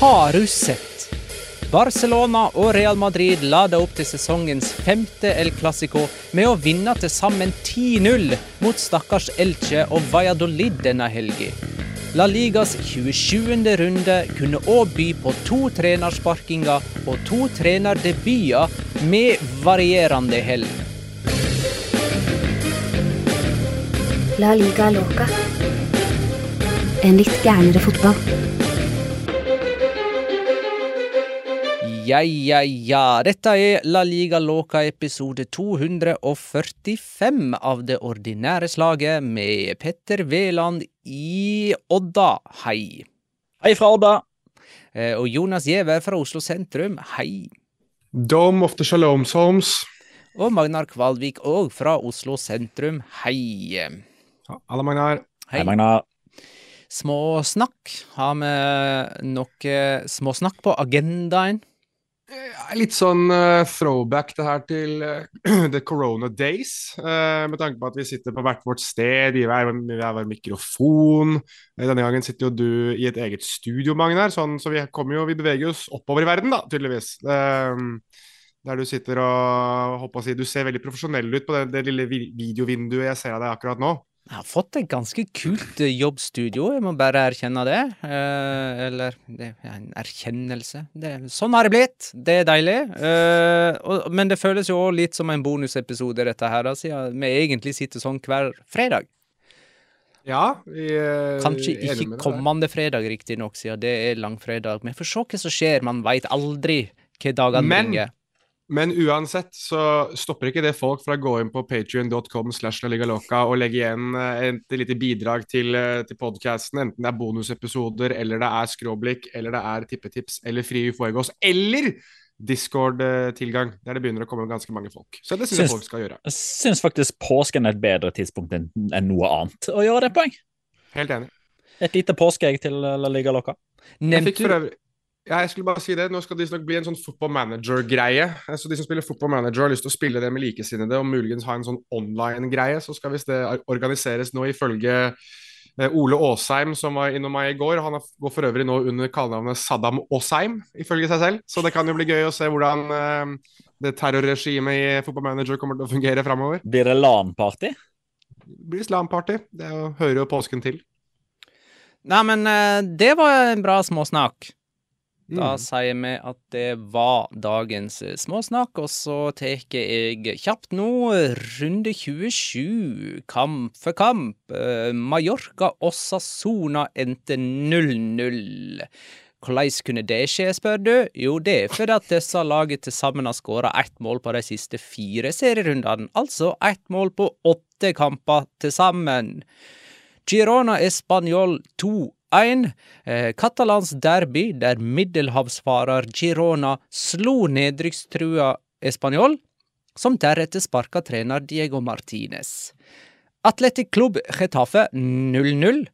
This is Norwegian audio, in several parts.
Har du sett? Barcelona og Real Madrid lader opp til sesongens femte El Clásico med å vinne til sammen 10-0 mot stakkars Elche og Valladolid denne helga. La Ligas 27. runde kunne òg by på to trenersparkinger og to trenerdebuter med varierende hell. La liga loca. En litt gærnere fotball. Ja, ja, ja. Dette er La Liga Loca episode 245 av det ordinære slaget med Petter Veland i Odda. Hei. Hei fra Odda! Eh, Og Jonas Giæver fra Oslo sentrum. Hei. Dom of the Shalom soms. Og Magnar Kvalvik òg fra Oslo sentrum. Hei. Alle Magnar. Hei. Hei, Magnar. Småsnakk. Har vi noe småsnakk på agendaen? Litt sånn eh, throwback det her til eh, the corona days. eh, med tanke på at vi sitter på hvert vårt sted, vi har hver mikrofon. Eh, Denne gangen sitter jo du i et eget studio, Magnar, sånn, så vi jo, vi beveger oss oppover i verden, da, tydeligvis. Eh, der du sitter og håper å si, Du ser veldig profesjonell ut på det, det lille videovinduet jeg ser av deg akkurat nå. Jeg har fått et ganske kult eh, jobbstudio, jeg må bare erkjenne det. Eh, eller det er en erkjennelse. Det, sånn har det blitt. Det er deilig. Eh, og, men det føles jo òg litt som en bonusepisode, dette her, da, siden vi egentlig sitter sånn hver fredag. Ja, vi eh, Kanskje ikke kommende fredag, riktignok, siden det er langfredag. Men får se hva som skjer. Man veit aldri hva dagene bringer. Men uansett så stopper ikke det folk fra å gå inn på patrion.com slash og legge igjen eh, et lite bidrag til, eh, til podkasten, enten det er bonusepisoder, eller det er skråblikk, eller det er tippetips, eller Fri ufoegås, eller Discord-tilgang, der det begynner å komme ganske mange folk. Så det syns jeg folk skal gjøre. Jeg syns faktisk påsken er et bedre tidspunkt enn enn noe annet å gjøre det på. jeg. Helt enig. Et lite påskeegg til La Liga Loca. Jeg Nevnte fikk for øvrig ja, jeg skulle bare si det. Nå skal det nok bli en sånn football manager-greie. Så De som spiller football manager har lyst til å spille det med likesinnede og muligens ha en sånn online-greie. Så skal visst det organiseres nå ifølge eh, Ole Aasheim, som var innom meg i går. Han går for øvrig nå under kallenavnet Saddam Aasheim, ifølge seg selv. Så det kan jo bli gøy å se hvordan eh, det terrorregimet i football manager kommer til å fungere framover. Blir det LAN-party? Blir islamparty. Det er hører jo påsken til. Nei, men eh, det var en bra småsnakk. Da mm. sier vi at det var dagens småsnakk, og så tar jeg kjapt nå runde 27, kamp for kamp. Eh, Mallorca Osasona endte 0-0. Hvordan kunne det skje, spør du? Jo, det er fordi at disse lagene til sammen har skåra ett mål på de siste fire serierundene, altså ett mål på åtte kamper til sammen. Girona Español 2, 1. Eh, katalansk derby der middelhavsfarer Girona slo nedrykkstrua Español, som deretter sparka trener Diego Martinez. Atletic Klubb Getafe 0-0.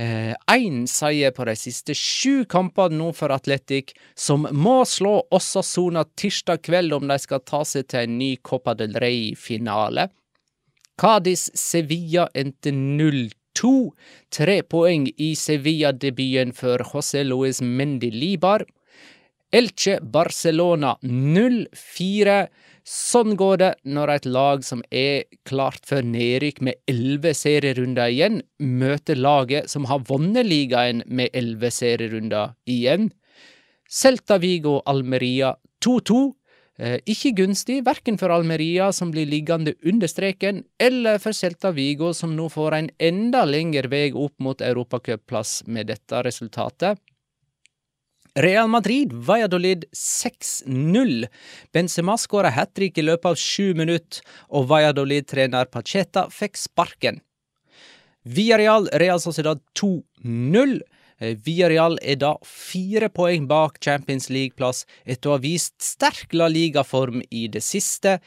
Én eh, seier på de siste sju kampene nå for Atletic, som må slå Osasona tirsdag kveld om de skal ta seg til en ny Copa del Rey-finale. Cádiz Sevilla endte 0-2. Tre poeng i Sevilla-debuten for José Luis Mendy Libar. Elche Barcelona 0-4. Sånn går det når et lag som er klart for nedrykk med elleve serierunder igjen, møter laget som har vunnet ligaen med elleve serierunder igjen. Celta Vigo Almeria 2-2. Eh, ikke gunstig, verken for Almeria, som blir liggende under streken, eller for Celta Vigo, som nå får en enda lengre vei opp mot europacupplass med dette resultatet. Real Madrid, Valladolid 6-0. Benzema skåra hat trick i løpet av sju minutter, og Valladolid-trener Pacheta fikk sparken. Villarreal, Real Sociedad 2-0. Eh, Villarreal er da fire poeng bak Champions League-plass etter å ha vist sterk La Liga-form i det siste.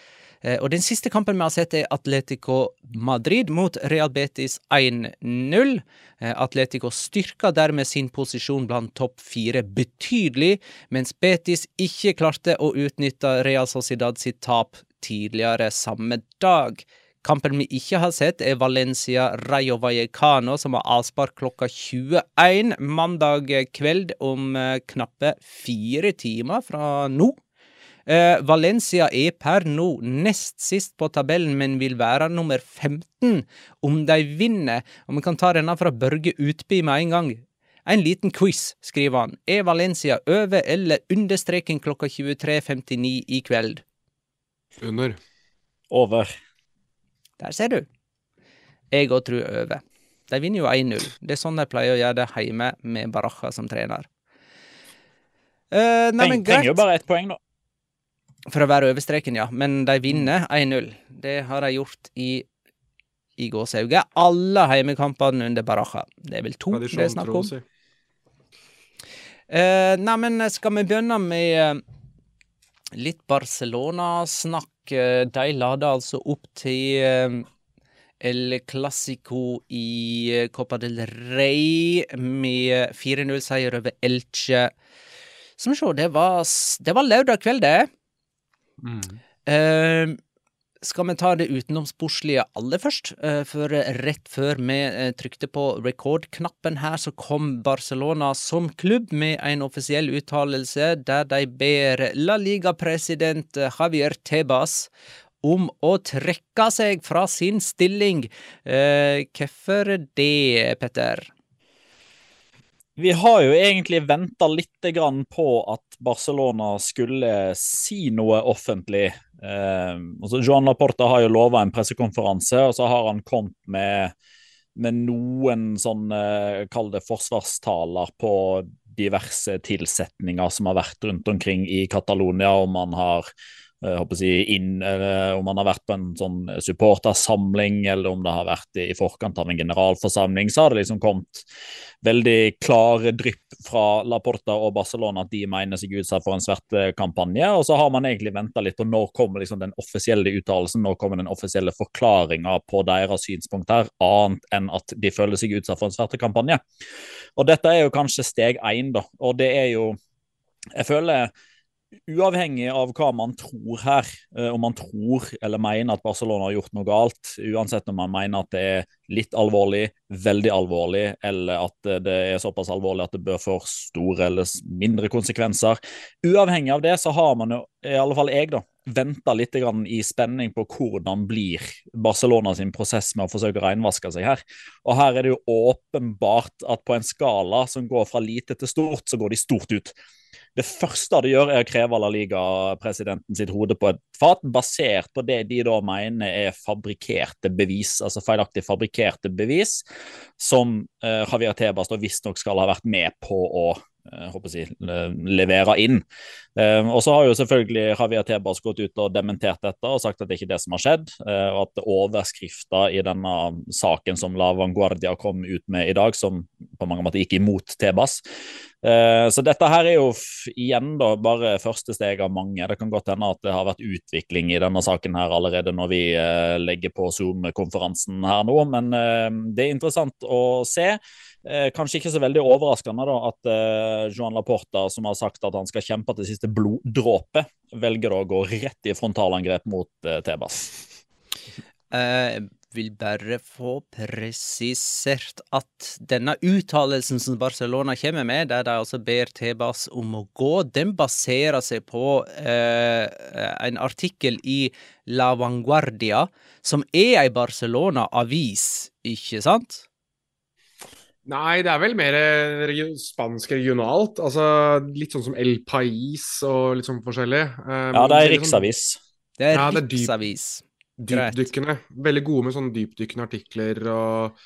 Eh, Og den siste kampen vi har sett, er Atletico Madrid mot Real Betis 1-0. Eh, Atletico styrker dermed sin posisjon blant topp fire betydelig, mens Betis ikke klarte å utnytte Real Sociedad sitt tap tidligere samme dag. Kampen vi ikke har sett, er Valencia Rayo Vallecano, som har avspark klokka 21 mandag kveld om eh, knappe fire timer fra nå. Eh, Valencia er per nå nest sist på tabellen, men vil være nummer 15 om de vinner. Og vi kan ta denne fra Børge Utby med en gang. En liten quiz, skriver han. Er Valencia over eller under streken klokka 23.59 i kveld? Under. Over. Der ser du. Jeg òg tror over. De vinner jo 1-0. Det er sånn de pleier å gjøre det hjemme med Baraja som trener. Uh, nei, men greit. trenger jo bare ett poeng, da. For å være over streken, ja. Men de vinner 1-0. Det har de gjort i i gåsehauget. Alle heimekampene under Baraja. Det er vel to det er snakk om. Uh, Neimen, nei, men skal vi begynne med eh, litt Barcelona-snakk? De lader altså opp til eh, El Clásico i eh, Copa del Rey med 4-0-seier over Elche. Skal vi se, det var, det var lørdag kveld, det. Eh, skal vi ta det utenomsportslige aller først? Eh, for rett før vi eh, trykte på record-knappen her, så kom Barcelona som klubb med en offisiell uttalelse der de ber La Liga-president eh, Javier Tebas om å trekke seg fra sin stilling. Hvorfor det, Petter? Vi har jo egentlig venta litt på at Barcelona skulle si noe offentlig. Altså Joan Laporta har jo lova en pressekonferanse, og så har han kommet med, med noen sånne, kall det forsvarstaler på diverse tilsetninger som har vært rundt omkring i Catalonia, om han har jeg håper å si, inn, eller om han har vært på en sånn supportersamling, eller om det har vært i forkant av en generalforsamling, så har det liksom kommet veldig klare drypp fra Laporta og Barcelona at de mener seg utsatt for en svært kampanje. Og så har man egentlig venta litt på når kommer liksom den offisielle uttalelsen, når kommer den offisielle forklaringa på deres synspunkt her, annet enn at de føler seg utsatt for en svært kampanje. Og dette er jo kanskje steg én, da. Og det er jo Jeg føler uavhengig av hva man tror her, eh, om man tror eller mener at Barcelona har gjort noe galt, uansett om man mener at det er litt alvorlig, veldig alvorlig, eller at eh, det er såpass alvorlig at det bør få store eller mindre konsekvenser. Uavhengig av det så har man jo, i alle fall jeg, da, venta litt i spenning på hvordan blir Barcelona sin prosess med å forsøke å renvaske seg her. Og her er det jo åpenbart at på en skala som går fra lite til stort, så går de stort ut. Det første de gjør, er å kreve La Liga-presidenten sitt hode på et fat, basert på det de da mener er fabrikkerte bevis, altså feilaktig fabrikkerte bevis, som eh, Javier Tebas visstnok skal ha vært med på å jeg å si, inn. Um, og så har jo selvfølgelig Javier Tebas gått ut og dementert dette og sagt at det ikke er det som har skjedd. Uh, og at overskrifta i denne saken som La Vanguardia kom ut med i dag, som på mange måter gikk imot Tebas. Så dette her er jo igjen da bare første steg av mange. Det kan godt hende at det har vært utvikling i denne saken her allerede når vi legger på Zoom-konferansen her nå, men det er interessant å se. Eh, kanskje ikke så veldig overraskende da, at eh, Joan Laporta, som har sagt at han skal kjempe til siste bloddråpe, velger å gå rett i frontalangrep mot eh, Tebas. Jeg eh, vil bare få presisert at denne uttalelsen som Barcelona kommer med, der de altså ber Tebas om å gå, den baserer seg på eh, en artikkel i La Vanguardia, som er ei Barcelona-avis, ikke sant? Nei, det er vel mer spansk regionalt. Altså litt sånn som El Pais og litt sånn forskjellig. Um, ja, det er sånn riksavis. Det er ja, riksavis. Dypdykkende. Veldig gode med sånne dypdykkende artikler og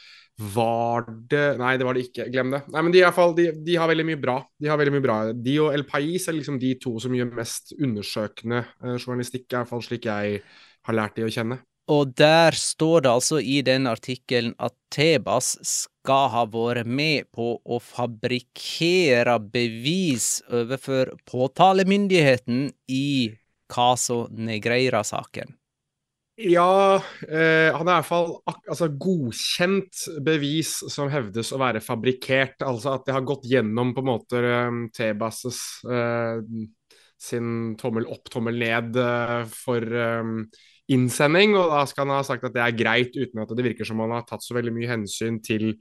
var det Nei, det var det ikke. Glem det. Nei, men de, i fall, de, de, har veldig mye bra. De har veldig mye bra. De og El Pais er liksom de to som gjør mest undersøkende uh, journalistikk, i hvert fall slik jeg har lært de å kjenne. Og der står det altså i den artikkelen at Tebas skal ha vært med på å fabrikkere bevis overfor påtalemyndigheten i Caso Negreira-saken. Ja, eh, han er i hvert fall altså, godkjent bevis som hevdes å være fabrikkert. Altså at det har gått gjennom på en måte um, Tebas' eh, sin tommel opp, tommel ned eh, for um, innsending, og da skal han ha sagt at det er greit, uten at det virker som han har tatt så veldig mye hensyn til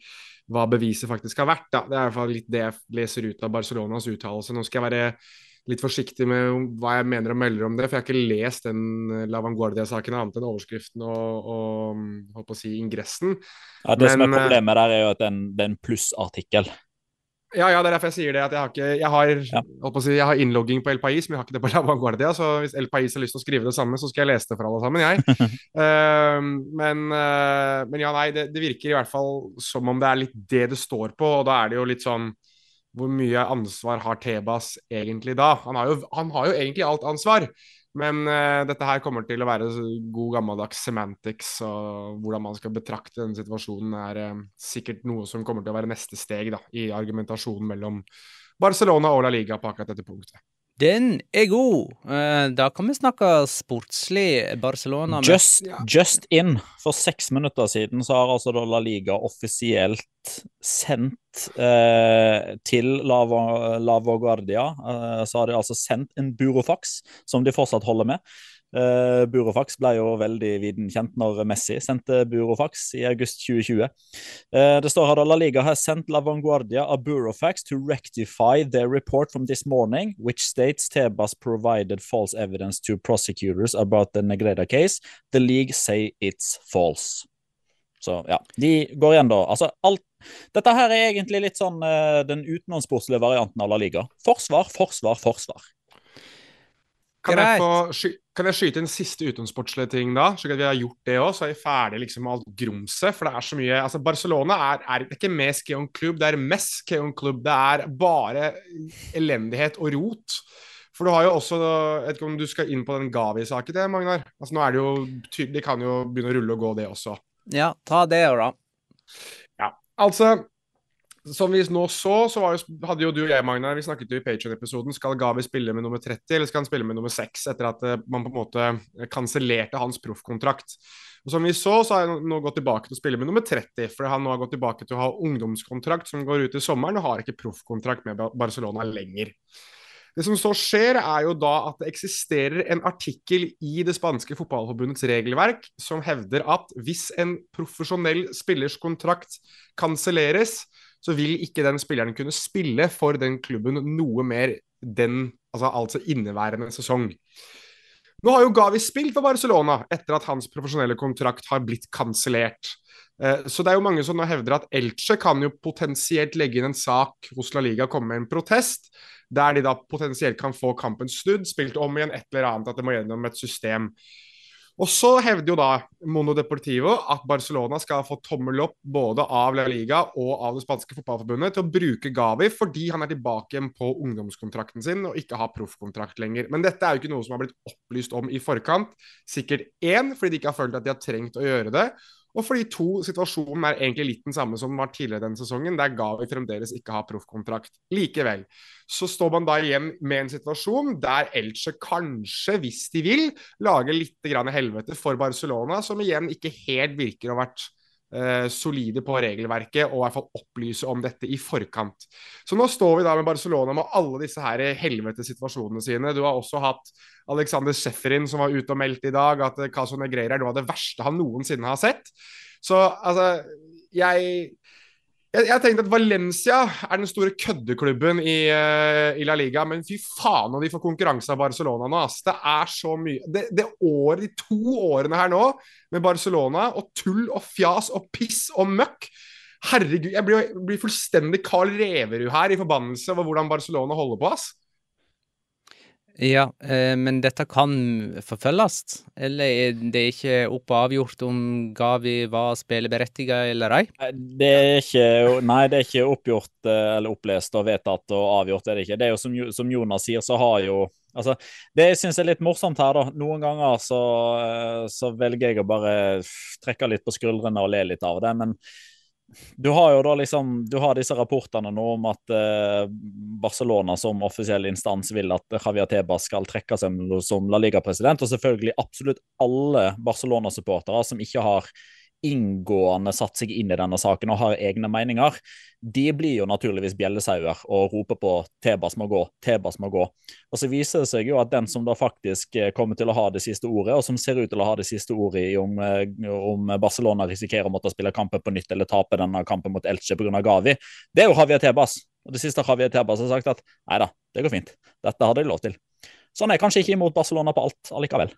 hva beviset faktisk har vært. Da. Det er i hvert fall litt det jeg leser ut av Barcelonas uttalelse. Nå skal jeg være litt forsiktig med hva jeg mener og melder om det, for jeg har ikke lest den eh, La Vanguardia-saken annet enn overskriften og, og på å si ingressen. Ja, Det Men, som er eh, problemet der, er jo at det er en plussartikkel. Ja, ja, det er derfor jeg sier det. at Jeg har, ikke, jeg har, ja. si, jeg har innlogging på El Pais, men jeg har ikke det på La Vanguardia. Så hvis El Pais har lyst til å skrive det samme, så skal jeg lese det for alle sammen, jeg. uh, men, uh, men, ja, nei, det, det, virker i hvert fall som om det er litt det det står på. Og da er det jo litt sånn Hvor mye ansvar har Tebas egentlig da? Han har jo, han har jo egentlig alt ansvar. Men uh, dette her kommer til å være god gammeldags semantics, og hvordan man skal betrakte denne situasjonen, er uh, sikkert noe som kommer til å være neste steg da, i argumentasjonen mellom Barcelona og La Liga på akkurat dette punktet. Den er god. Uh, da kan vi snakke sportslig Barcelona. Med... Just, just, in. For seks minutter siden så har altså La Liga offisielt sendt eh, til Lavo, Guardia. Eh, så har de altså sendt en burofax, som de fortsatt holder med. Uh, Burofax ble jo veldig viden kjent når Messi sendte Burofax i august 2020. Uh, det står her at La Liga har sendt La Vanguardia a Burofax to rectify their report from this morning, which states Tebas provided false evidence to prosecutors about the Negreda case. The league say it's false. Så ja, de går igjen da. Altså, alt Dette her er egentlig litt sånn uh, den utenomsportslige varianten av La Liga. Forsvar, forsvar, forsvar. Kan jeg, få, kan jeg, skyte en siste utenomsportslig ting da? Slik at vi har gjort det òg, så er vi ferdig liksom med alt grumset. For det er så mye altså Barcelona er, er ikke mest Keon Klubb, det er mest Keon Klubb. Det er bare elendighet og rot. For du har jo også Jeg vet ikke om du skal inn på den Gavi-saken, Magnar? Altså Nå er det jo De kan jo begynne å rulle og gå, det også. Ja, ta det, da. Ja, altså som vi nå så, så jo, hadde jo du og jeg, Magnar, vi snakket jo i Patrion-episoden. Skal Gavi spille med nummer 30, eller skal han spille med nummer 6? Etter at uh, man på en måte kansellerte hans proffkontrakt. Og Som vi så, så har han nå gått tilbake til å spille med nummer 30. For han nå har gått tilbake til å ha ungdomskontrakt som går ut i sommeren, og har ikke proffkontrakt med Barcelona lenger. Det som så skjer, er jo da at det eksisterer en artikkel i det spanske fotballforbundets regelverk som hevder at hvis en profesjonell spillers kontrakt kanselleres, så vil ikke den spilleren kunne spille for den klubben noe mer den, altså, altså inneværende sesong. Nå har jo Gavi spilt for Barcelona etter at hans profesjonelle kontrakt har blitt kansellert. Eh, så det er jo mange som nå hevder at Elche kan jo potensielt legge inn en sak hos La Liga komme med en protest. der de da potensielt kan få kampen snudd, spilt om igjen, et eller annet, at det må gjennom et system. Og så hevder jo da Mono Deportivo at Barcelona skal få tommel opp både av La Liga og av det spanske fotballforbundet til å bruke Gavi fordi han er tilbake på ungdomskontrakten sin og ikke har proffkontrakt lenger. Men dette er jo ikke noe som har blitt opplyst om i forkant. Sikkert én, fordi de ikke har følt at de har trengt å gjøre det. Og fordi to, situasjonen er egentlig litt den samme som den var tidligere denne sesongen, der Gavi fremdeles ikke har proffkontrakt. Likevel så står man da igjen med en situasjon der Elche kanskje, hvis de vil, lager litt grann helvete for Barcelona, som igjen ikke helt virker å ha vært eh, solide på regelverket og i hvert fall opplyse om dette i forkant. Så nå står vi da med Barcelona med alle disse her helvetesituasjonene sine. Du har også hatt Alexander Sefrin som var ute og meldte i dag at Caso Negreira er noe av det verste han noensinne har sett. Så altså jeg jeg, jeg tenkte at Valencia er den store køddeklubben i, uh, i, La Liga, men fy faen om de får konkurranse av Barcelona nå. Ass. Det er så mye det, det året, De to årene her nå med Barcelona og tull og fjas og piss og møkk Herregud, jeg blir, blir fullstendig Carl Reverud her i forbannelse over hvordan Barcelona holder på. ass. Ja, eh, men dette kan forfølges? Eller er det ikke opp og avgjort om Gavi var spilleberettiget eller ei? Det er ikke, nei, det er ikke oppgjort eh, eller opplest og vedtatt og avgjort. Er det ikke. Det er jo som, som Jonas sier, så har jo Altså, det jeg syns er litt morsomt her, da. Noen ganger så, eh, så velger jeg å bare trekke litt på skuldrene og le litt av det. men du har jo da liksom Du har disse rapportene nå om at eh, Barcelona som offisiell instans vil at Javier Tebas skal trekke seg som La Liga-president, og selvfølgelig absolutt alle Barcelona-supportere som ikke har inngående satt seg inn i denne saken og har egne meninger, de blir jo naturligvis bjellesauer og roper på Tebas må gå, Tebas må gå. Og så viser det seg jo at den som da faktisk eh, kommer til å ha det siste ordet, og som ser ut til å ha det siste ordet om, eh, om Barcelona risikerer å måtte spille kampen på nytt eller tape denne kampen mot Elche pga. Gavi, det er jo Javier Tebas. Og det siste Javier Tebas har sagt at nei da, det går fint. Dette hadde de lov til. Så han er kanskje ikke imot Barcelona på alt allikevel.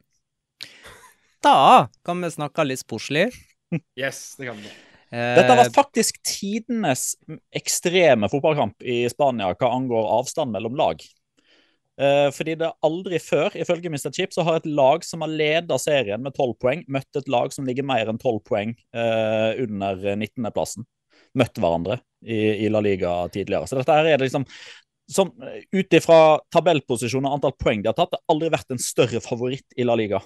Da kan vi snakke litt sportslig. Yes, det kan du. Dette var faktisk tidenes ekstreme fotballkamp i Spania hva angår avstand mellom lag. Eh, fordi det aldri før, ifølge Mr. Chip, så har et lag som har leda serien med 12 poeng, møtt et lag som ligger mer enn 12 poeng uh, under 19.-plassen. Møtt hverandre i, i, La Liga tidligere. Så dette her er det liksom som Ut ifra tabellposisjon og antall poeng de har tatt, det har aldri vært en større favoritt i La Liga.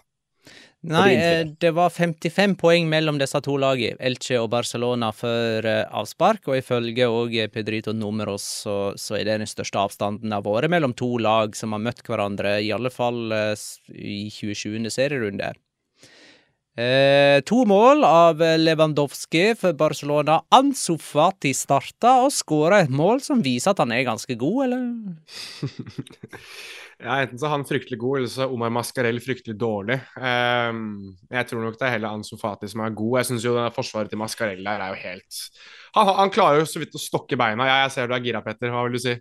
Nei, eh, det var 55 poeng mellom disse to lagene, Elche og Barcelona, før eh, avspark. Og ifølge òg Pedrito Numeros så, så, er det den største avstanden har vært mellom to lag som har møtt hverandre, i alle fall eh, i 27. serierunde. Eh, to mål av Lewandowski for Barcelona. Ansu Fati starta og skåra et mål som viser at han er ganske god, eller? Ja, Enten så er han fryktelig god, eller så er Omar Mascarell fryktelig dårlig. Um, jeg tror nok det er heller Ansu Fati som er god. Jeg syns jo forsvaret til Mascarell der er jo helt han, han, klarer jo så vidt å stokke beina. Ja, jeg ser du er gira, Petter. Hva vil du si?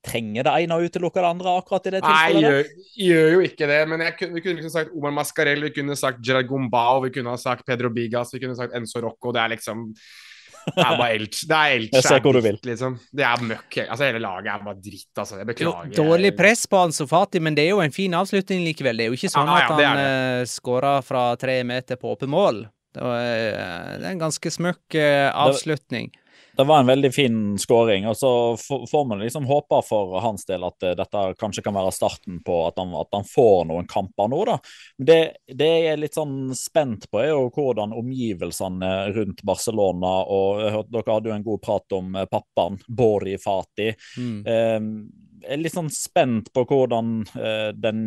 Trenger det ene å utelukke det andre akkurat i det tilfellet? Nei, gjør, gjør jo ikke det. Men jeg, vi kunne liksom sagt Omar Mascarell, vi kunne sagt Gerard Gombao, vi kunne ha sagt Pedro Bigas, vi kunne sagt Enzo Rocco. Det er liksom det er bare Elch. Det er Elch. Jeg ser hvor du vil. Liksom. Det er møkk. Altså, hele laget er bare dritt, altså. Jeg beklager. Dårlig press på Ansu Fati, men det er jo en fin avslutning likevel. Det er jo ikke sånn ja, ja, at han uh, skårer fra tre meter på åpen mål. Det, var, uh, det er en ganske smøkk uh, avslutning. Det, det var en veldig fin skåring. Og så får man liksom håpe for hans del at uh, dette kanskje kan være starten på at han, at han får noen kamper nå, da. Det, det jeg er litt sånn spent på, er jo hvordan omgivelsene rundt Barcelona og hørte, Dere hadde jo en god prat om uh, pappaen, Bori Fati. Mm. jeg er litt sånn spent på hvordan den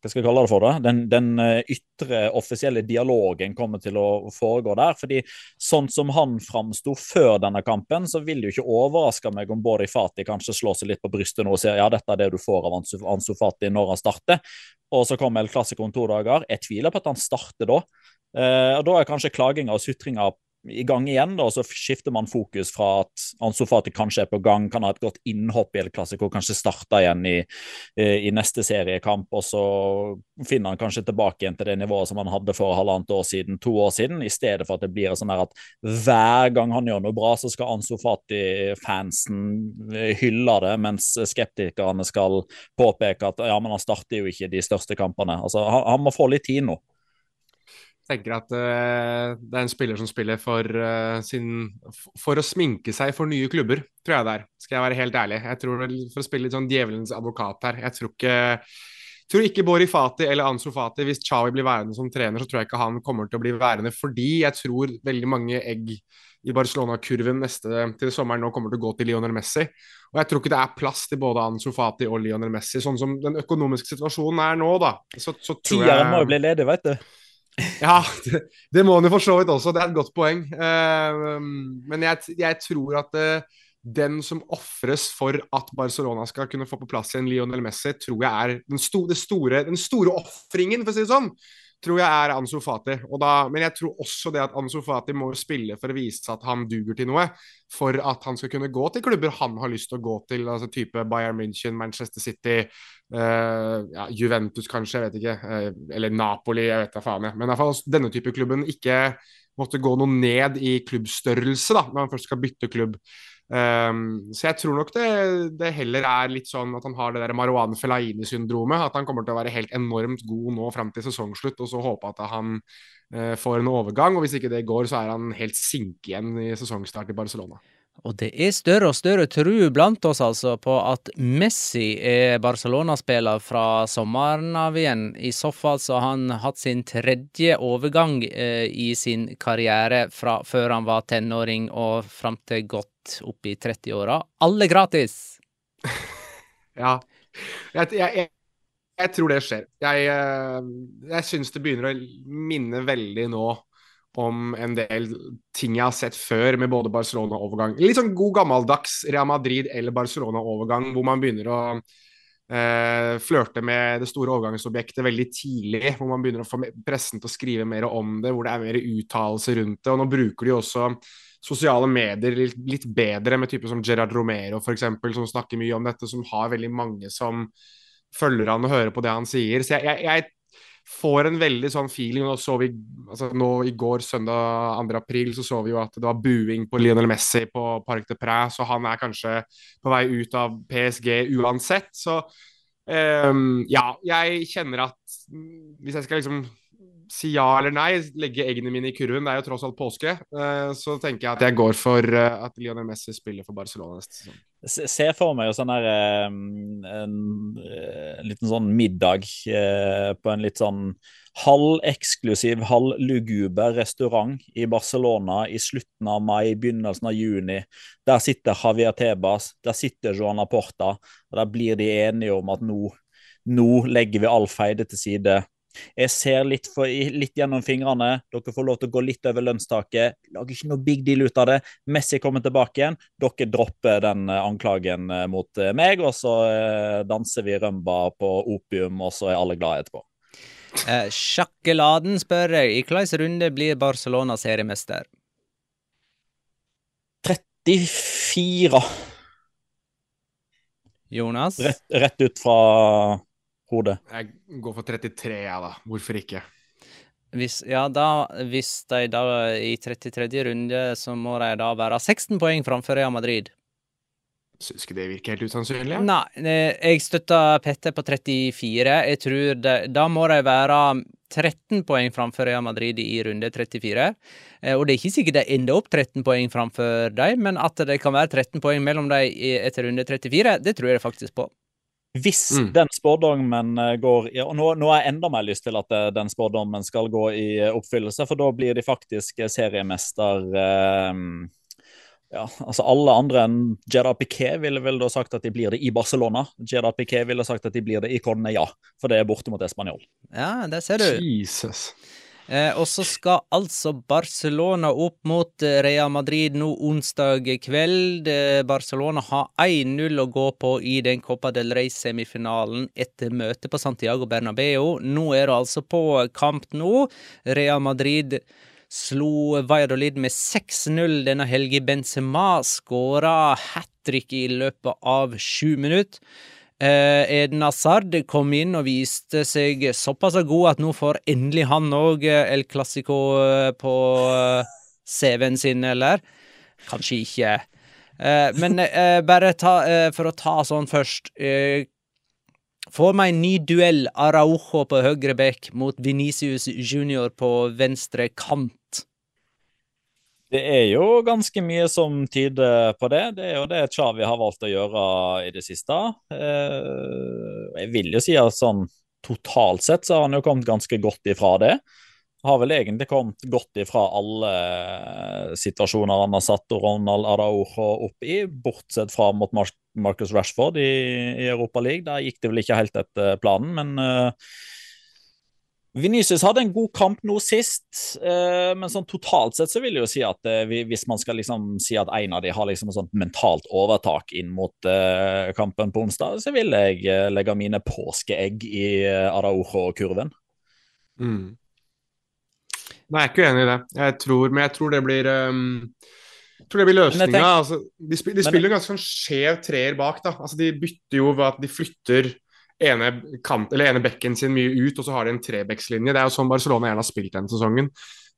hva skal jeg kalle det for det, den, den, eh, ytre offisielle dialogen kommer til å foregå der. fordi sånn som han framsto før denne kampen, så vil det jo ikke overraske meg om Bori Fati kanskje slår seg litt på brystet nå og sier ja, dette er det du får av Ansu, Fati når han starter. Og så kommer El Clásico om to dager. Jeg tviler på at han starter da. Eh, og Da er kanskje klaginga og sutringa i gang igjen, da, så skifter man fokus fra at Ansu Fati kanskje er på gang, kan ha et godt innhopp i El Clásico, kanskje starte igjen i, i, neste seriekamp, og så finner han kanskje tilbake igjen til det nivået som han hadde for halvannet år siden, to år siden, i stedet for at det blir sånn at hver gang han gjør noe bra, så skal Ansu Fati-fansen hylle det, mens skeptikerne skal påpeke at ja, men han starter jo ikke de største kampene. Altså, han, han må få litt tid nå tenker at uh, det er en spiller som spiller for, uh, sin, for å sminke seg for nye klubber, tror jeg det er. Skal jeg være helt ærlig. Jeg tror For å spille litt sånn djevelens advokat her. Jeg tror ikke, tror ikke Bori Fati eller Ansu Fati, hvis Chawi blir værende som trener, så tror jeg ikke han kommer til å bli værende fordi jeg tror veldig mange egg i Barcelona-kurven neste til sommeren nå kommer til å gå til Lionel Messi. Og jeg tror ikke det er plass til både Ansu Fati og Lionel Messi, sånn som den økonomiske situasjonen er nå, da. Så, så tror jeg Tieren må jo bli ledig, vet du. Ja, det, det må han jo for så vidt også. Det er et godt poeng. Uh, men jeg, jeg, tror at uh, den som ofres for at Barcelona skal kunne få på plass igjen Lionel Messi, tror jeg er den, sto, store, den store ofringen, for å si det sånn tror jeg er Ansu Fati. Men jeg tror også det at Ansu Fati må spille for å vise at han duger til noe. For at han skal kunne gå til klubber han har lyst til å gå til, altså type Bayern München, Manchester City, uh, ja, Juventus kanskje, jeg vet ikke. Uh, eller Napoli, jeg vet da faen. Jeg. Men fall denne type klubben ikke måtte gå noe ned i klubbstørrelse da, når han først skal bytte klubb. Um, så jeg tror nok det, det, heller er litt sånn at han har det der Marwan Felaini-syndromet. At han kommer til å være helt enormt god nå fram til sesongslutt, og så håpe at han uh, får en overgang. Og hvis ikke det går, så er han helt sink igjen i sesongstart i Barcelona. Og det er større og større tru blant oss altså på at Messi er Barcelona-spiller fra sommeren av igjen. I så fall så har han hatt sin tredje overgang eh, i sin karriere fra før han var tenåring og fram til godt opp i 30-åra. Alle gratis! ja. Jeg, jeg, jeg, tror det skjer. Jeg, eh, jeg syns det begynner å minne veldig nå om en del ting jeg har sett før med både Barcelona-overgang. Litt sånn god gammeldags Real Madrid eller Barcelona-overgang, hvor man begynner å eh, flørte med det store overgangsobjektet veldig tidlig. Hvor man begynner å få pressen til å skrive mer om det, hvor det er mer uttalelse rundt det. Og nå bruker de også sosiale medier litt, litt bedre, med typer som Gerard Romero f.eks., som snakker mye om dette, som har veldig mange som følger han og hører på det han sier. Så jeg, jeg, jeg får en veldig sånn feeling. Nå så vi altså nå i går, søndag 2. april, så så vi jo at det var buing på Lionel Messi på Parc de Près, så han er kanskje på vei ut av PSG uansett. Så um, ja, jeg kjenner at hvis jeg skal liksom si ja eller nei, legge eggene mine i kurven, det er jo tross alt påske, uh, så tenker jeg at jeg går for uh, at Lionel Messi spiller for Barcelona neste sesong. Se for meg sånn der en, en, liten sånn middag eh, på en litt sånn halveksklusiv, halvluguber restaurant i Barcelona i slutten av mai, begynnelsen av juni. Der sitter Javier Tebas, der sitter Joana Porta, og der blir de enige om at nå, nå legger vi all feide til side. Jeg ser litt, for, litt, gjennom fingrene. Dere får lov til å gå litt over lønnstaket. Lager ikke noe big deal ut av det. Messi kommer tilbake igjen. Dere dropper den eh, anklagen eh, mot eh, meg, og så danser vi rømba på opium, og så er alle glade etterpå. Eh, Sjakkeladen spør jeg, i hvilken runde blir Barcelona seriemester? 34. Jonas? Rett, rett ut fra hodet? Jeg går for 33, jeg, ja, da. Hvorfor ikke? Hvis, ja, da, hvis de da i 33. runde, så må de da være 16 poeng framfor Real Madrid. Syns ikke det virker helt usannsynlig? Ja? Nei, eh, jeg støtter Petter på 34. Jeg tror det, Da må de være 13 poeng framfor Real Madrid i runde 34. Eh, og det er ikke sikkert de ender opp 13 poeng framfor dem, men at det kan være 13 poeng mellom dem etter runde 34, det tror jeg faktisk på. Hvis mm. den spådommen eh, går i, Og nå, nå, har jeg enda mer lyst til at eh, den spådommen skal gå i eh, oppfyllelse, for da blir de faktisk seriemester eh, ja, altså Alle andre enn Jeddah Piquet ville vel da sagt at de blir det i Barcelona. Jeddah Piquet ville sagt at de blir det i Cornea, for det er borte mot Español. Ja, der ser du. Jesus. Eh, og så skal altså Barcelona opp mot eh, Real Madrid nå onsdag kveld. Eh, Barcelona har 1-0 å gå på i den Copa del Rey-semifinalen etter møtet på Santiago Bernabeu. Nå er det altså på kamp nå. Real Madrid slo Valladolid med 6-0 denne helga. Benzema skåra hat trick i løpet av sju minutter. Eh, Eden Hazard kom inn og viste seg såpass god at nå får endelig han òg El Clásico på CV-en sin, eller? Kanskje ikke. Eh, men eh, bare ta, eh, for å ta sånn først eh, Får meg en ny duell Araujo på høyre bekk mot Venicius Junior på venstre kant. Det er jo ganske mye som tyder på det. Det er jo det Chavi har valgt å gjøre i det siste. Eh, jeg vil jo si at sånn totalt sett så har han jo kommet ganske godt ifra det. Har vel egentlig kommet godt ifra alle situasjoner han har satt Ronald Araujo opp i, bortsett fra mot Marcus Rashford i, Europa League. Der gikk det vel ikke helt etter planen, men uh, hadde en god kamp nå sist, eh, men sånn totalt sett så vil jeg jo si at eh, hvis man skal liksom si at en av de har liksom et sånt mentalt overtak inn mot eh, kampen på onsdag, så vil jeg legge mine påskeegg i Araujo-kurven. Mm. Nei, jeg er ikke uenig i det. Jeg tror, men jeg tror det blir um, jeg tror det blir løsninga. Altså, de, spiller, de spiller ganske sånn skjev treer bak. da. Altså, de bytter jo ved at de flytter ene, kant, eller ene bekken sin mye ut, og så har de en trebekslinje. Det er jo sånn Barcelona gjerne har spilt denne sesongen.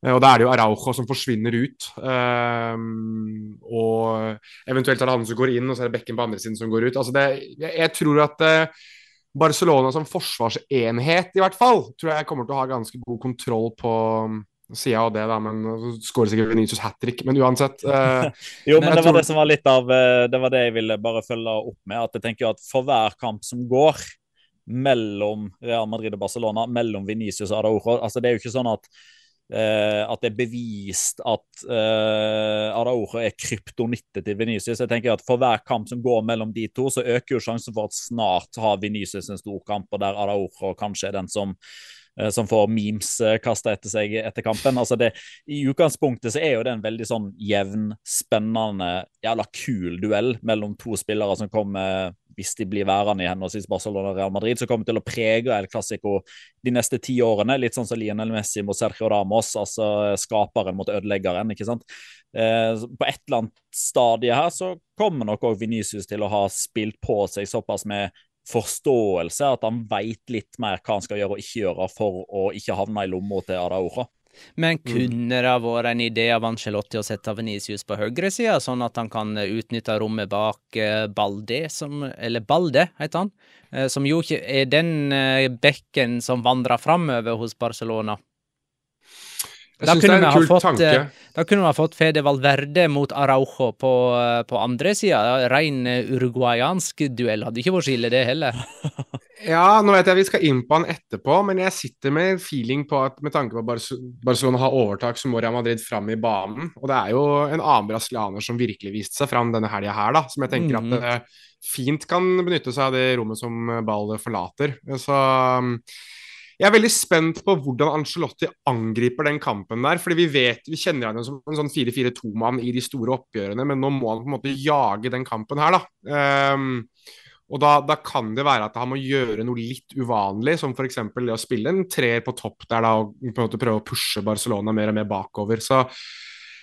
Eh, og da er det jo Araujo som forsvinner ut. Um, og eventuelt er det han som går inn, og så er det bekken på andre siden som går ut. Altså det, jeg, jeg, tror at uh, Barcelona som forsvarsenhet, i hvert fall, tror jeg kommer til å ha ganske god kontroll på sida av det, da, men så skårer sikkert Venicius hat trick, men uansett. Uh, jo, men, men det var tror... det som var litt av Det var det jeg ville bare følge opp med. At jeg tenker at for hver kamp som går, mellom Real Madrid og Barcelona, mellom Venicius og Araujo. Altså, det er jo ikke sånn at, uh, at det er bevist at uh, Araujo er kryptonittet til Venicius. Jeg tenker at For hver kamp som går mellom de to, så øker jo sjansen for at snart har Venicius en stor kamp, og der Araujo kanskje er den som Eh, som får memes eh, kasta etter seg etter kampen. Altså det, I utgangspunktet så er jo det en veldig sånn jevn, spennende, jævla kul duell mellom to spillere som kommer, hvis de blir værende i henholdsvis Barcelona og Real Madrid, så kommer til å prege El Clásico de neste ti årene. Litt sånn som Lionel Messi mot Sergio Ramos, altså skaperen mot ødeleggeren. ikke sant? Eh, på et eller annet stadie her så kommer nok òg Venicius til å ha spilt på seg såpass med forståelse, at han veit litt mer hva han skal gjøre og ikke gjøre for å ikke havne i lomma til Araura. Men mm. kunne det vært en idé av Angelotti å sette Venicius på høyresida, sånn at han kan utnytte rommet bak eh, Balde, som, eller Balde, heter han, eh, som jo ikke er den eh, bekken som vandrer framover hos Barcelona? Da kunne, fått, tanke. Eh, da kunne vi fått Fede Valverde mot Araujo på, eh, på andre sida. Rein eh, uruguayansk duell. Hadde ikke vært så ille, det heller. ja, nå vet jeg vi skal inn på han etterpå, men jeg sitter med feeling på at med tanke på at Barcelona har overtak, så må Real Madrid fram i banen. Og det er jo en annen brasilianer som virkelig viste seg fram denne helga her, da. Som jeg tenker mm. at uh, fint kan benytte seg av det rommet som Ball forlater. Så jeg er veldig spent på hvordan Angelotti angriper den kampen der. fordi vi vet, vi kjenner han som en sånn 4-4-2-mann i de store oppgjørene, men nå må han på en måte jage den kampen her, da. Um, og da, da, kan det være at han må gjøre noe litt uvanlig, som f.eks. det å spille en treer på topp der da, og på en måte prøve å pushe Barcelona mer og mer bakover. Så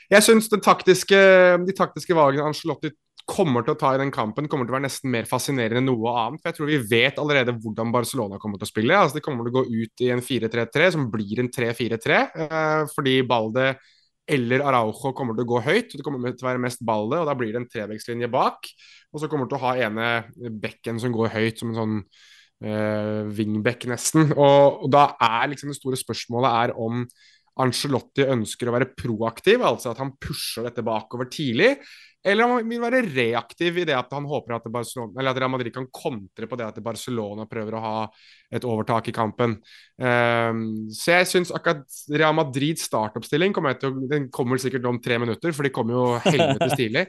jeg syns de taktiske valgene Angelotti kommer til å ta i den kampen, kommer til å være nesten mer fascinerende enn noe annet. For jeg tror vi vet allerede hvordan Barcelona kommer til å spille. Altså, de kommer til å gå ut i en 4-3-3 som blir en 3-4-3, eh, fordi Balde eller Araujo kommer til å gå høyt. Det kommer til å være mest Balde, og da blir det en trevektslinje bak. Og så kommer til å ha ene bekken som går høyt, som en sånn uh, wingback, nesten. Og, og, da er liksom det store spørsmålet er om Angelotti ønsker å være proaktiv, altså at han pusher dette bakover tidlig. Eller han vil være reaktiv i det at han håper at, at Real Madrid kan kontre på det at Barcelona prøver å ha et overtak i kampen. Um, så jeg syns akkurat Real Madrids startoppstilling kommer, til, den kommer sikkert om tre minutter, for de kommer jo helvetes tidlig.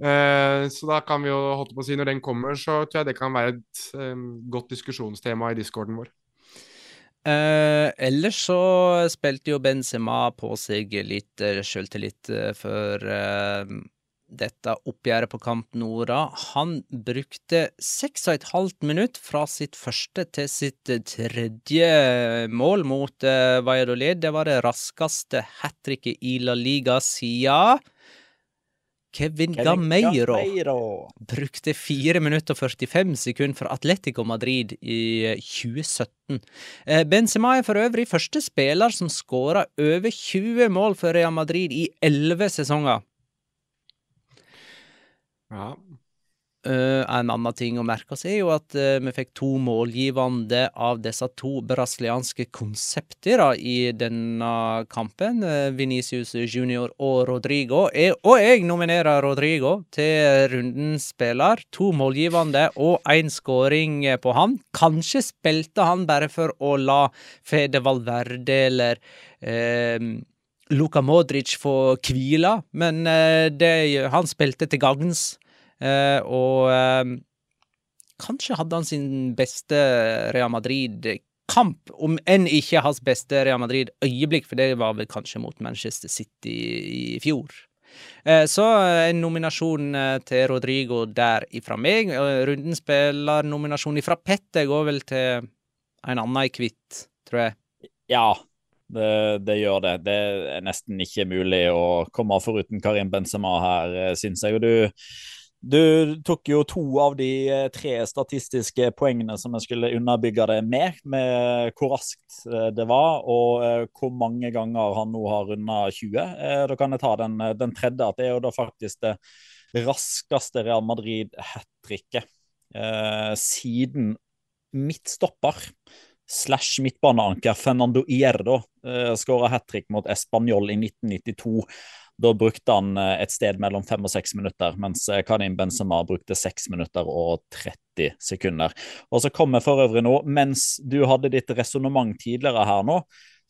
Uh, så da kan vi jo holde på å si når den kommer, så tror jeg det kan være et um, godt diskusjonstema i discorden vår. Eh, ellers så spilte jo Benzema på seg litt uh, sjøltillit eh, for uh, dette oppgjøret på Kamp Nora. Han brukte seks og et halvt minutt fra sitt første til sitt tredje mål mot uh, Valladolid. Det var det raskeste hat tricket i La Liga siden Kevin, Kevin Gameiro, Gameiro, brukte 4 minutter og 45 sekunder for Atletico Madrid i 2017. Eh, Benzema er for øvrig første spiller som skåra over 20 mål for Real Madrid i 11 sesonger. Ja, Uh, en annen ting å merke seg er jo at uh, vi fikk to målgivende av disse to brasilianske konsepter i denne kampen. Uh, Venicius Junior og Rodrigo. Jeg, og jeg nominerer Rodrigo til rundens spiller. To målgivende og én skåring på han. Kanskje spilte han bare for å la Fede Valverde eller Luka Modric få hvile, men det, han spilte til gagns. Uh, og uh, kanskje hadde han sin beste Real Madrid-kamp, om enn ikke hans beste Real Madrid-øyeblikk, for det var vel kanskje mot Manchester City i fjor. Så en nominasjon til Rodrigo der ifra meg. Rundens spillernominasjon ifra Petter går vel til en annen i hvitt, tror jeg. Ja, det, det, gjør det. Det er nesten ikke mulig å komme foruten Karim Benzema her, syns jeg. Og du du tok jo to av de eh, tre statistiske poengene som jeg skulle underbygge det med, med hvor raskt eh, det var, og eh, hvor mange ganger han nå har runda 20. Da kan jeg ta den, den, tredje, at det er jo da faktisk det raskeste Real Madrid-hat tricket eh, siden midtstopper slash midtbaneanker Fernando Ierdo eh, skåra hat trick mot Español i 1992. Da brukte han eh, et sted mellom fem og seks minutter, mens eh, Karim Benzema brukte seks minutter og 30 sekunder. Og så kommer for øvrig nå, mens du hadde ditt resonnement tidligere her nå,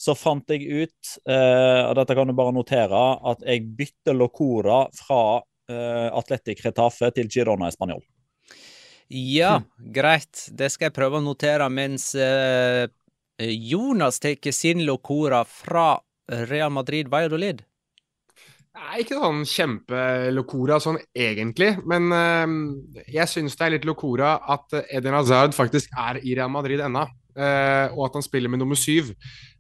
så fant jeg ut, eh, og dette kan du bare notere, at jeg bytter Locora fra eh, Atletic Retafe til Girona Español. Ja, greit. Det skal jeg prøve å notere mens eh, Jonas tar sin Locora fra Real Madrid Valladolid. Nei, ikke sånn kjempelokora sånn egentlig, men uh, jeg syns det er litt lokora at Eden Hazard faktisk er i Real Madrid ennå. Uh, og at han spiller med nummer syv.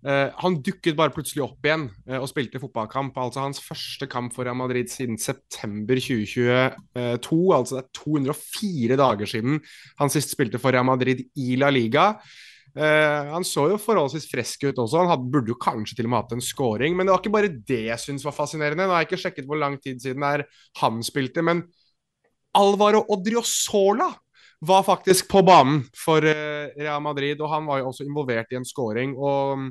Uh, han dukket bare plutselig opp igjen uh, og spilte fotballkamp. Altså hans første kamp for Real Madrid siden september 2022. Altså det er 204 dager siden han sist spilte for Real Madrid i La Liga. Uh, han så jo forholdsvis frisk ut også. Han hadde, burde jo kanskje til og med hatt en scoring. Men det var ikke bare det jeg syntes var fascinerende. Nå har jeg ikke sjekket hvor lang tid siden er han spilte, men Alvaro Odriozola var faktisk på banen for uh, Real Madrid, og han var jo også involvert i en scoring. Og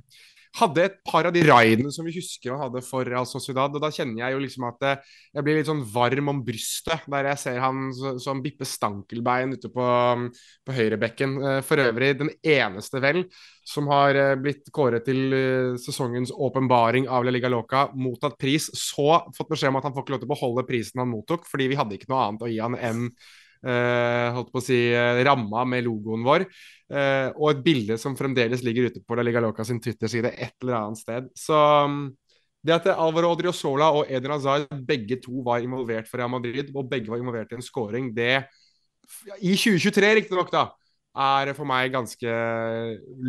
hadde et par av de raidene som vi husker han hadde for Real Sociedad. Og da kjenner jeg jo liksom at eh, jeg blir litt sånn varm om brystet der jeg ser han som Bippe stankelbein ute på, på høyrebekken. Eh, for øvrig den eneste, vel, som har eh, blitt kåret til sesongens åpenbaring av La Liga Loca, mottatt pris, så fått beskjed om at han får ikke lov til å beholde prisen han mottok, fordi vi hadde ikke noe annet å gi han enn holdt på å si, uh, ramma med logoen vår. Uh, og et bilde som fremdeles ligger ute på La Liga Loca sin Twitter-side et eller annet sted. Så um, det at Alvaro Odriozola og Eden Hazard begge to var involvert for Real Madrid, og begge var involvert i en scoring, det I 2023, riktignok, da, er for meg ganske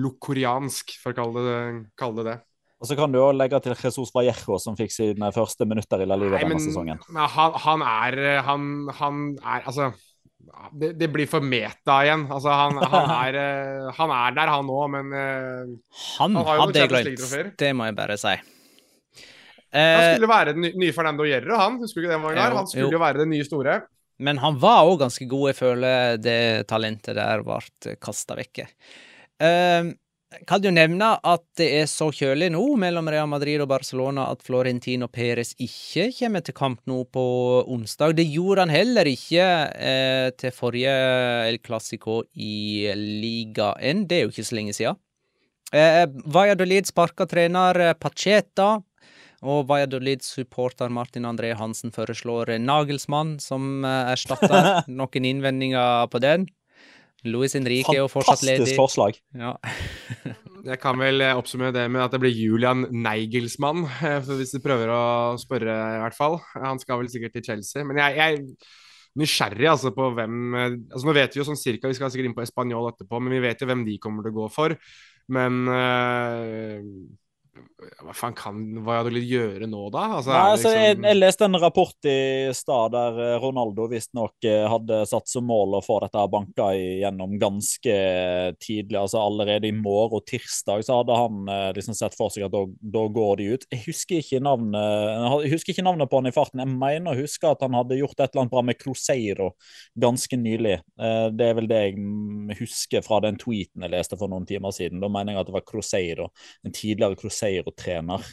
lokoriansk, for å kalle det, kalle det det. Og så kan du også legge til Jesus Vallejo, som fikk sine første minutter i La Liga denne sesongen. Han, han, er, han, han er Altså det, det, blir for meta igjen. Altså, han, han, er, eh, han er, der, han òg, men uh, Han, han hadde jeg glemt. Det må jeg bare si. han skulle eh, være den nye Fernando Hierro, han. Husker du ikke det var en? Han skulle jo være den nye store. Men han var òg ganske god. Jeg føler det talentet der ble kasta vekk. Uh, kan jo nevne at det er så kjølig nå mellom Real Madrid og Barcelona at Florentino Perez ikke kommer til kamp nå på onsdag. Det gjorde han heller ikke eh, til forrige El Clásico i ligaen. Det er jo ikke så lenge siden. Eh, Valladolid sparka trener eh, Pacheta. Og Valladolid-supporter Martin André Hansen foreslår Nagelsmann som eh, erstatter. Noen innvendinger på den? Louis Henrique er jo fortsatt ledig. Fantastisk forslag. Ja. Jeg kan vel eh, oppsummere det med at det blir Julian Neigelsmann, eh, hvis du prøver å spørre, i hvert fall. Han skal vel sikkert til Chelsea. Men jeg, jeg er nysgjerrig altså, på hvem eh, altså Nå vet vi jo sånn cirka, vi skal sikkert inn på Español etterpå, men vi vet jo hvem de kommer til å gå for. Men øh, hva faen kan Valladolid gjøre nå, da? Altså, Nei, altså, liksom... jeg, jeg, leste en rapport i stad der eh, Ronaldo visstnok eh, hadde satt som mål å få dette banka igjennom ganske tidlig. altså Allerede i morgen og tirsdag så hadde han eh, liksom sett for seg at da, da, går de ut. Jeg husker, navnet, jeg husker ikke navnet på han i farten. Jeg mener å huske at han hadde gjort et eller annet bra med Cruzeiro ganske nylig. Det er vel det jeg husker fra den tweeten jeg leste for noen timer siden. Da mener jeg at det var Cruzeiro, en tidligere Cruzeiro Cruzeiro-trener.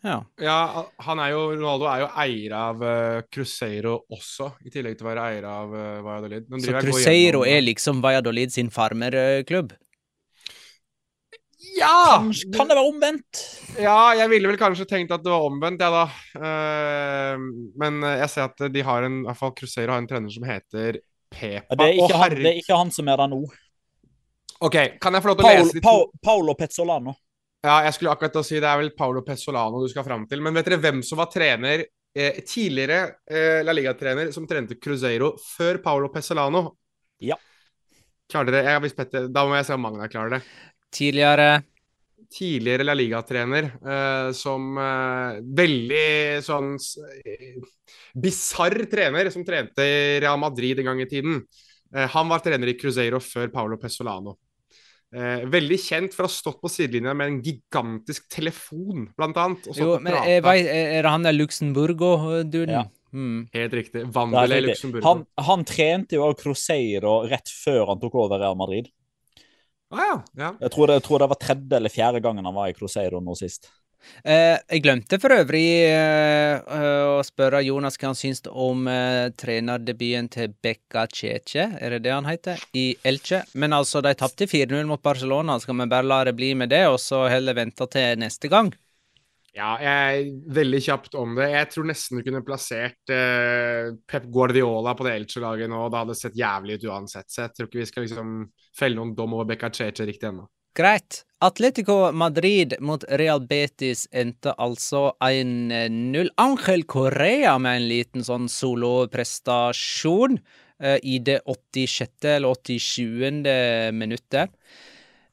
Ja. ja. han er jo, Ronaldo er jo eier av uh, Cruzeiro også, i tillegg til å være eier av uh, Valladolid. Så Cruzeiro er liksom Valladolid sin farmerklubb? Ja! Kan, kan, det være omvendt? Ja, jeg ville vel kanskje tenkt at det var omvendt, jeg, ja, da. Uh, men jeg ser at de har en, i hvert fall Cruzeiro har en trener som heter Pepa. Det, er ikke han, det er ikke han som er der nå. Ok, Kan jeg få lov til å lese litt? Paolo, Paolo Pezzolano. Ja, jeg skulle akkurat da si det er vel Paolo Pezzolano du skal fram til. Men vet dere hvem som var trener eh, tidligere eh, La Liga-trener som trente Cruzeiro før Paolo Pezzolano? Ja. Klarer dere? Jeg hvis Petter. Da må jeg se om Magna klarer det. Tidligere Tidligere La Liga-trener eh, som eh, veldig sånn eh, bisarr trener som trente Real Madrid en gang i tiden. Eh, han var trener i Cruzeiro før Paolo Pezzolano. Eh, veldig kjent for å ha stått på sidelinja med en gigantisk telefon, blant annet. jo, men jeg vet, er det han der Luxemburgo-duden? Ja. Mm. Helt riktig. Vandel i Luxemburgo. Han, han, trente jo Cruzeiro rett før han tok over Real Madrid. Ah, ja. Ja. Jeg, tror det, jeg, tror det, var tredje eller fjerde gangen han var i Cruzeiro nå sist. Eh, jeg glemte for øvrig eh, å spørre Jonas hva han syns om eh, trenerdebuten til Bekka Cheche, er det det han heter, i Elche. Men altså, de tapte 4-0 mot Barcelona. Skal vi bare la det bli med det, og så heller vente til neste gang? Ja, jeg er veldig kjapt om det. Jeg tror nesten du kunne plassert eh, Pep Guardiola på det Elche-laget nå. Det hadde sett jævlig ut uansett, så jeg tror ikke vi skal liksom felle noen dom over Bekka Cheche riktig ennå. Greit. Atletico Madrid mot Real Betis endte altså 1-0. Angel Correa med en liten sånn soloprestasjon uh, i det 86. eller 87. minuttet.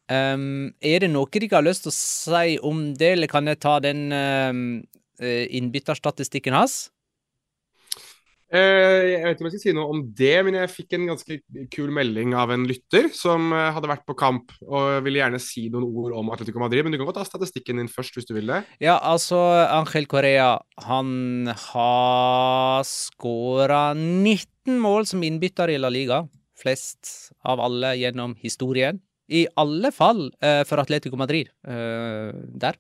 Um, er det noe de har lyst til å si om det, eller kan jeg ta den um, innbytterstatistikken hans? Eh, jeg vet ikke om jeg skal si noe om det, men jeg fikk en ganske kul melding av en lytter som eh, hadde vært på kamp og ville gjerne si noen ord om Atletico Madrid. Men du kan godt ta statistikken din først, hvis du vil det. Ja, altså, Angel Correa, han har skåra 19 mål som innbytter i La Liga. Flest av alle gjennom historien. I alle fall uh, for Atletico Madrid der.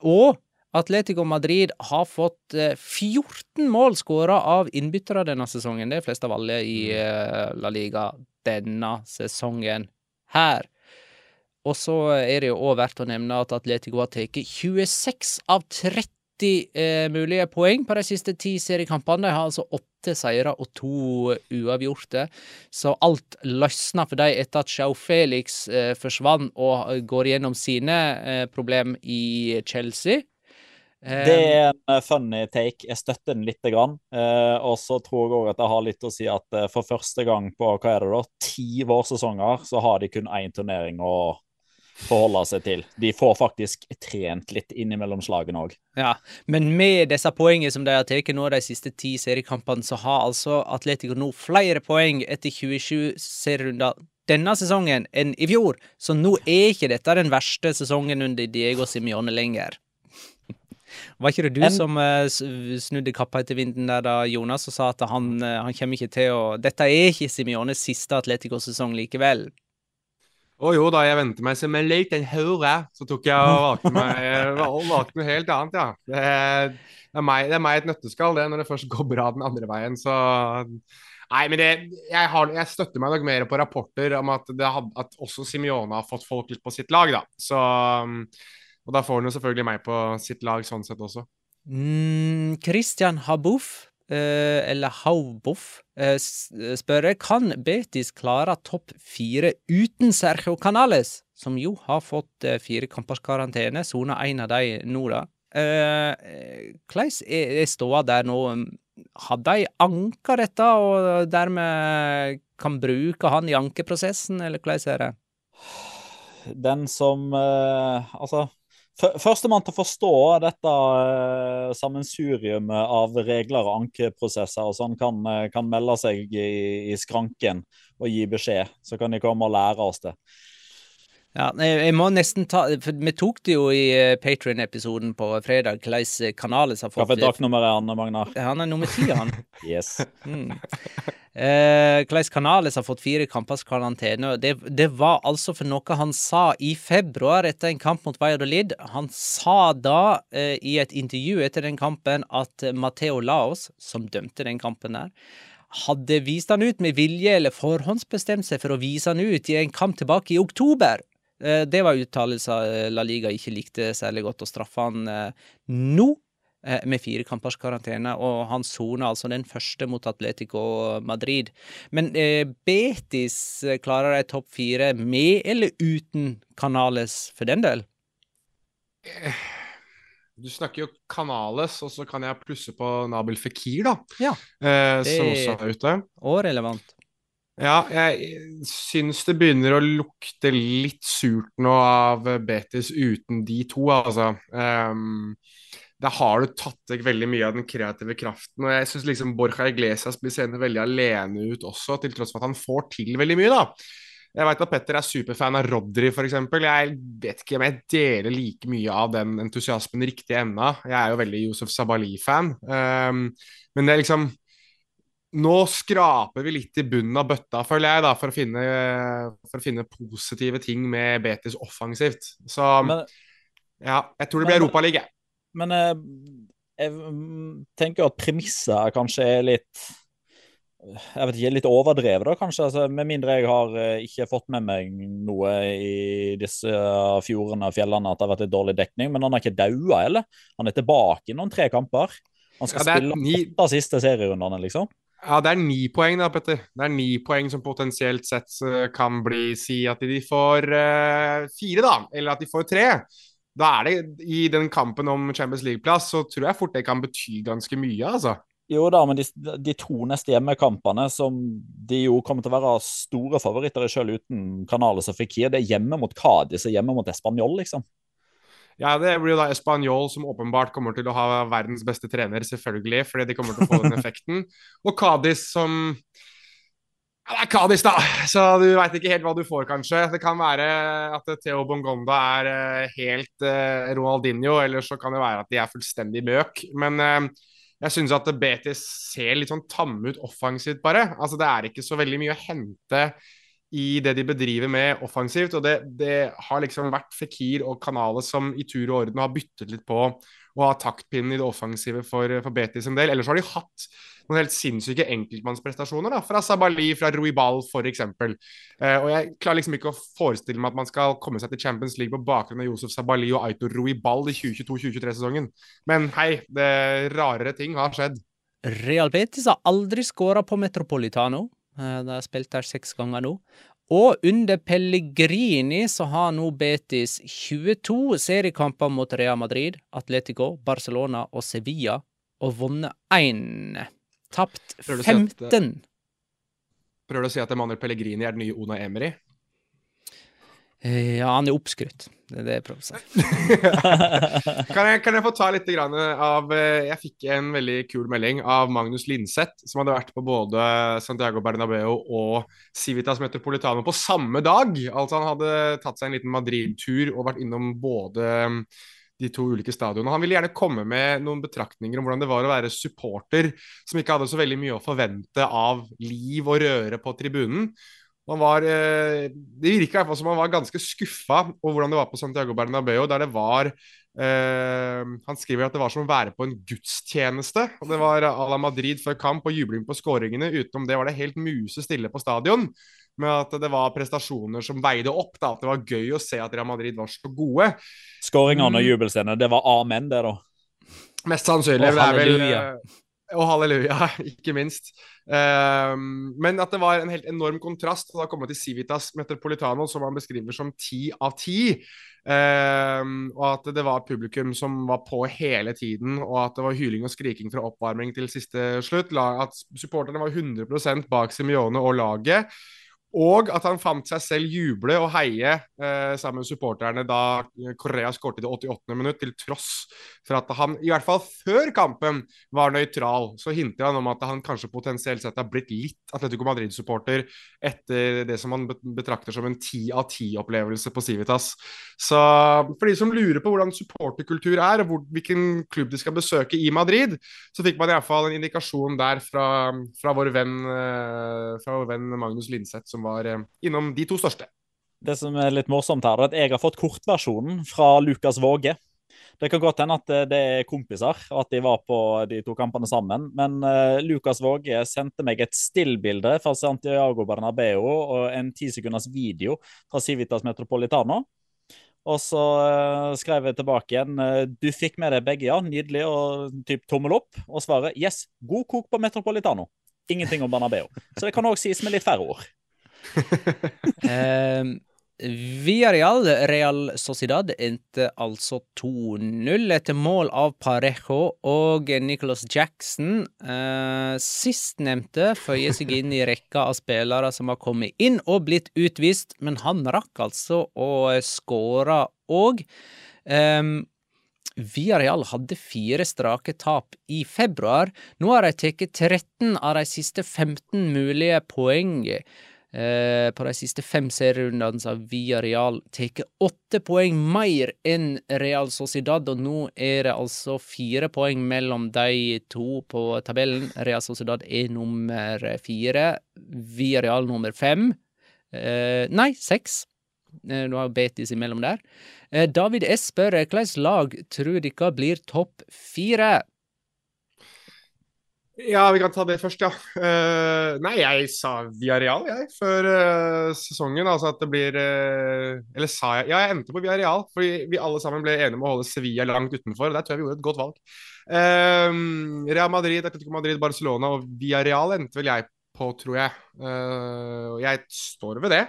Og Atletico Madrid har fått 14 eh, mål skåra av innbyttere denne sesongen. Det er flest av alle i mm. eh, La Liga denne sesongen her. Og så er det jo òg verdt å nevne at Atletico har tatt 26 av 30 eh, mulige poeng på de siste ti seriekampene. De har altså åtte seire og to uavgjorte. Så alt løsna for dem etter at Sjau Felix eh, forsvant og går gjennom sine eh, problem i Chelsea. Det er en eh, funny take. Jeg støtter den lite grann. Eh, og så tror jeg òg at det har litt å si at eh, for første gang på hva er det da, ti vårsesonger, så har de kun én turnering å forholde seg til. De får faktisk trent litt innimellom slagene òg. Ja, men med disse poengene som de har tatt nå de siste ti seriekampene, så har altså Atletico nå flere poeng etter 27 serierunder denne sesongen enn i fjor. Så nå er ikke dette den verste sesongen under Diego Simione lenger. Var ikke det du en... som uh, snudde kappa etter vinden der da, Jonas, og sa at han, uh, han kommer ikke til å Dette er ikke Simiones siste Atletico-sesong likevel? Å jo da, jeg venter meg som en liten hore. Så tok jeg og valgte meg valgte noe helt annet, ja. Det er, det, er meg, det er meg et nøtteskall, det, når det først går bra den andre veien. Så Nei, men det, jeg, har, jeg, støtter meg nok mer på rapporter om at, had, at også Simione har fått folk litt på sitt lag, da. Så og da får han jo selvfølgelig meg på sitt lag sånn sett også. Mm, Christian Habouf, eh, eller Hauboff, eh, spør kan Betis klare topp fire uten Sergio Canales, som jo har fått eh, fire kampers karantene, sona én av de nå, da. Eh, Hvordan er, er ståa der nå? Har de anka dette, og dermed kan bruke han i ankeprosessen, eller hvordan er det? Den som eh, Altså, Førstemann til å forstå dette uh, sammensuriumet av regler og ankeprosesser og sånn, kan, uh, kan melde seg i, i, skranken og gi beskjed. Så kan de komme og lære oss det. Ja, jeg må nesten ta For vi tok det jo i uh, Patrion-episoden på fredag, hvordan kanalen har fått Hvilket dagnummer er han, Magnar? Han er nummer ti, han. yes. Mm. Eh, Canales har fått fire kampers karantene. Det, det, var altså for noe han sa i februar etter en kamp mot Valladolid. Han sa da eh, i et intervju etter den kampen at Mateo Laos, som dømte den kampen der, hadde vist han ut med vilje eller forhåndsbestemt seg for å vise han ut i en kamp tilbake i oktober. Eh, det var uttalelser eh, La Liga ikke likte særlig godt å straffe han eh, nå. Med fire kampers karantene, og han soner altså den første mot Atletico Madrid. Men Betis klarer de topp fire med eller uten Canales, for den del? Du snakker jo Canales, og så kan jeg plusse på Nabil Fikir, da. Ja, det... som også er ute. Og relevant. Ja, jeg syns det begynner å lukte litt surt nå av Betis uten de to, altså. Um, da har du tatt vekk veldig mye av den kreative kraften. Og jeg syns liksom Borja Iglesias blir seende veldig alene ut også, til tross for at han får til veldig mye, da. Jeg vet at Petter er superfan av Rodry, f.eks. Jeg vet ikke om jeg deler like mye av den entusiasmen riktig ennå. Jeg er jo veldig Josef Sabali-fan. Um, men det er liksom Nå skraper vi litt i bunnen av bøtta, føler jeg, da, for å finne, for å finne positive ting med Betis offensivt. Så men, ja, jeg tror det blir Europaliga. Men jeg, eh, jeg tenker jo at premisset kanskje er litt jeg vet ikke, litt overdrevet, da, kanskje. Altså, med mindre jeg har uh, ikke fått med meg noe i disse uh, fjordene og fjellene at det har vært litt dårlig dekning. Men han er ikke daua, eller? Han er tilbake i noen tre kamper. Han skal ja, spille ni... åtte siste serierundene, liksom. Ja, det er ni poeng, da, Petter. Det er ni poeng som potensielt sett uh, kan bli Si at de får fire, da. Eller at de får tre da er det i den kampen om Champions League-plass, så tror jeg fort det kan bety ganske mye, altså. Jo da, men de, de, to neste hjemmekampene, som de jo kommer til å være store favoritter i sjøl uten Canales og Fikir, det er hjemme mot Cádiz og hjemme mot Español, liksom. Ja, det blir jo da Español som åpenbart kommer til å ha verdens beste trener, selvfølgelig, fordi de kommer til å få den effekten. Og Cádiz som ja, det er Kadis, da, så du veit ikke helt hva du får, kanskje. Det kan være at Theo Bongonda er eh, helt eh, Ronaldinho, eller så kan det være at de er fullstendig møk. Men eh, jeg syns at Betis ser litt sånn tamme ut offensivt, bare. Altså, det er ikke så veldig mye å hente i det de bedriver med offensivt. Og det, det har liksom vært Fikir og Kanale som i tur og orden har byttet litt på å ha taktpinnen i det offensive for, for Betis en del. Ellers har de hatt noen helt sinnssyke enkeltmannsprestasjoner da, fra Sabali, fra Ruibal f.eks. Eh, og jeg klarer liksom ikke å forestille meg at man skal komme seg til Champions League på bakgrunn av Josef Sabali og Aito Ruibal i 2022-2023-sesongen. Men hei, det rarere ting har skjedd. Real Betis har aldri skåra på Metropolitano. Eh, de har spilt der seks ganger nå. Og under Pellegrini så har nå Betis 22 seriekamper mot Real Madrid, Atletico, Barcelona og Sevilla, og vunnet én. Tapt 15. Prøver du å si at Emanuel Pellegrini er den nye Ona Emery? Eh, ja, han er oppskrytt. Det er det jeg prøver å si. kan, jeg, kan, jeg, få ta litt av eh, Jeg fikk en veldig kul melding av Magnus Linseth, som hadde vært på både Santiago Bernabeu og Civitas Metropolitano på samme dag. Altså Han hadde tatt seg en liten Madrid-tur og vært innom både de to ulike stadionene. Han ville gjerne komme med noen betraktninger om hvordan det var å være supporter som ikke hadde så veldig mye å forvente av liv og røre på tribunen. Han var, eh, det virka som han var ganske skuffa over hvordan det var på Santiago Bernabeu, der det var eh, Han skriver at det var som å være på en gudstjeneste. og Det var à la Madrid før kamp og jubling på skåringene. Utenom det var det helt musestille på stadion med at det var prestasjoner som veide opp. da, At det var gøy å se at Real Madrid var så gode. Skåringene og mm. jubelscenene, det var amen, det, da? Mest sannsynlig. Oh, det er vel Og halleluja, ikke minst. Um, men at det var en helt enorm kontrast da komme til Civitas Metropolitano, som han beskriver som ti av ti. Um, og at det var publikum som var på hele tiden, og at det var hyling og skriking fra oppvarming til siste slutt. At supporterne var 100% bak Simione og laget. Og at han fant seg selv juble og heie eh, sammen med supporterne da Korea skåret i det 88. minutt, til tross for at han, i hvert fall før kampen, var nøytral. Så hinter han om at han kanskje potensielt sett har blitt litt Atletico Madrid-supporter etter det som han betrakter som en ti av ti-opplevelse på Civitas. Så for de som lurer på hvordan supporterkultur er, og hvor, hvilken klubb de skal besøke i Madrid, så fikk man iallfall en indikasjon der fra, fra, vår venn, eh, fra vår venn Magnus Lindseth. som var eh, innom de to største. Det som er litt morsomt her, er at jeg har fått kortversjonen fra Lukas Våge. Det kan godt hende at eh, det er kompiser, og at de var på de to kampene sammen. Men uh, Lukas Våge sendte meg et stillbilde fra Santiago Bernabeu og en ti sekunders video fra Civitas Metropolitano. Og så uh, skrev jeg tilbake igjen du fikk med deg begge, ja. Nydelig. Og typ tommel opp. Og svaret yes, god kok på Metropolitano. Ingenting om Bernabeu. Så det kan òg sies med litt færre ord eh, Villarreal Real Sociedad endte altså 2-0 etter mål av Parejo og Nicholas Jackson. Eh, Sistnevnte føyer seg inn i rekka av spillere som har kommet inn og blitt utvist, men han rakk altså å skåre òg. Eh, Villarreal hadde fire strake tap i februar. Nå har de tatt 13 av de siste 15 mulige poeng. Eh, på de siste fem serierundene har Villarreal tatt åtte poeng mer enn Real Sociedad, og nå er det altså fire poeng mellom de to på tabellen. Real Sociedad er nummer fire, Villarreal nummer fem. Eh, nei, seks. Eh, nå har Betis imellom der. Eh, David S spør hvilket lag tror dere blir topp fire? Ja, vi kan ta det først, ja. Uh, nei, jeg sa Viareal, jeg, før uh, sesongen. Altså at det blir uh, Eller sa jeg Ja, jeg endte på Viareal, fordi vi alle sammen ble enige om å holde Sevilla langt utenfor. Der tror jeg vi gjorde et godt valg. Real Madrid, Atletico Madrid, Barcelona og Viareal endte vel jeg på, tror jeg. Og jeg står ved det.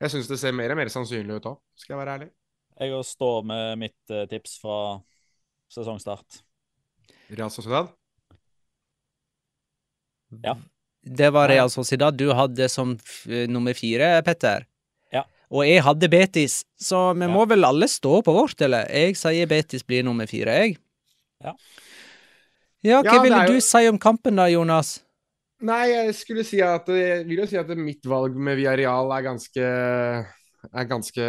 jeg syns det ser mer og mer sannsynlig ut òg, skal jeg være ærlig. Jeg står med mitt tips fra sesongstart. Real Sociedad? Ja. Det var Real Sociedad du hadde som nummer fire, Petter. Ja. Og jeg hadde Betis, så vi ja. må vel alle stå på vårt, eller? Jeg sier Betis blir nummer fire, jeg. Ja. Ja, hva ja, ville jo... du si om kampen da, Jonas? Nei, jeg skulle si at Jeg vil jo si at mitt valg med Villarreal er ganske er ganske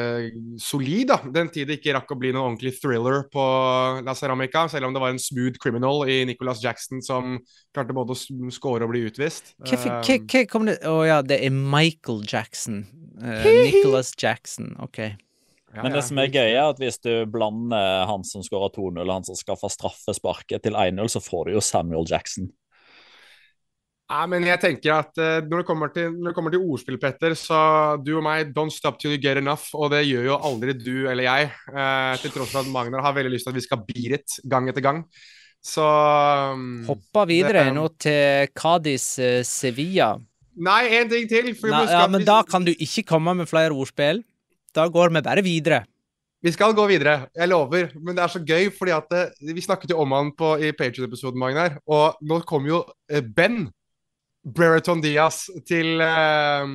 solid. da. Den tid det ikke rakk å bli noen ordentlig thriller på La Ceramica, selv om det var en smooth criminal i Nicholas Jackson som klarte både å score og bli utvist. Hva um, kom det Å oh, ja, det er Michael Jackson. Uh, Nicholas Jackson, OK. Ja, Men det som er gøy, er at hvis du blander han som skåra 2-0 og han som skaffa straffesparket til 1-0, så får du jo Samuel Jackson. Nei, men jeg tenker at uh, når, det kommer til, når det kommer til ordspill, Petter, så du og meg, don't stop till you get enough. Og det gjør jo aldri du eller jeg. Uh, til tross for at Magnar har veldig lyst til at vi skal beat it gang etter gang. Så um, Hoppa videre det, nå til Cádiz uh, Sevilla. Nei, én ting til. Nei, ja, men da kan du ikke komme med flere ordspill. Da går vi bare videre. Vi skal gå videre, jeg lover. Men det er så gøy, fordi at vi snakket jo om han på, i Patriot-episoden, Magnar. Og nå kommer jo Ben Brereton Diaz til, uh,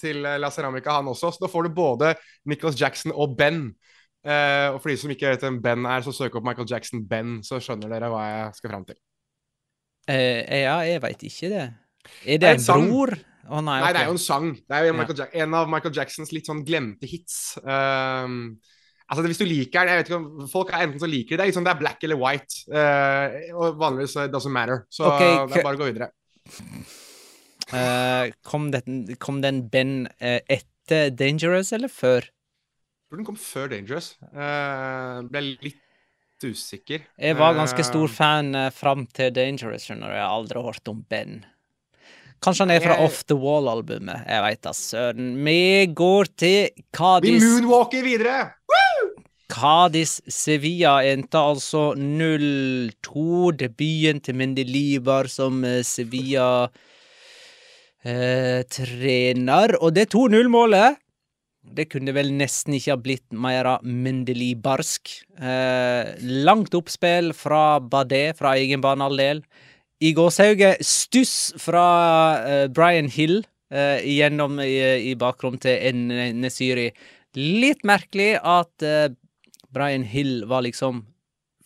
til La Ceramica, han også. Så da får du både Nicholas Jackson og Ben. Uh, og for de som ikke vet hvem Ben er, så søk opp Michael Jackson Ben, så skjønner dere hva jeg skal fram til. Uh, ja, jeg veit ikke det. Er det, en bror? Oh, nei, nei det er jo en sang. Det er jo ja. en av Michael Jacksons litt sånn glemte hits. Um, altså Hvis du liker den jeg vet ikke om Folk er enten så liker det, liksom det er black eller white. og vanligvis it doesn't matter. Så okay, det er bare å gå videre. Uh, kom, den, kom, den Ben uh, etter Dangerous, eller før? Jeg tror den kom før Dangerous. Uh, ble litt usikker. Jeg var ganske stor fan uh, fram til Dangerous, skjønner du. Jeg har aldri hørt om Ben. Kanskje han er fra. Off The Wall-albumet. Jeg veit da søren. Vi går til Kadis. Vi moonwalker videre! Woo! Cádiz Sevilla endte altså 0-2. Debuten til Mendelibar som eh, Sevilla eh, trener. Og det 2-0-målet det kunne vel nesten ikke ha blitt mer Mendelibarsk. Eh, langt oppspill fra Badé fra egen banehalvdel. I gåsehauget stuss fra eh, Brian Hill eh, gjennom i, i bakrom til Nesyri. Litt merkelig at eh, Brian Hill var liksom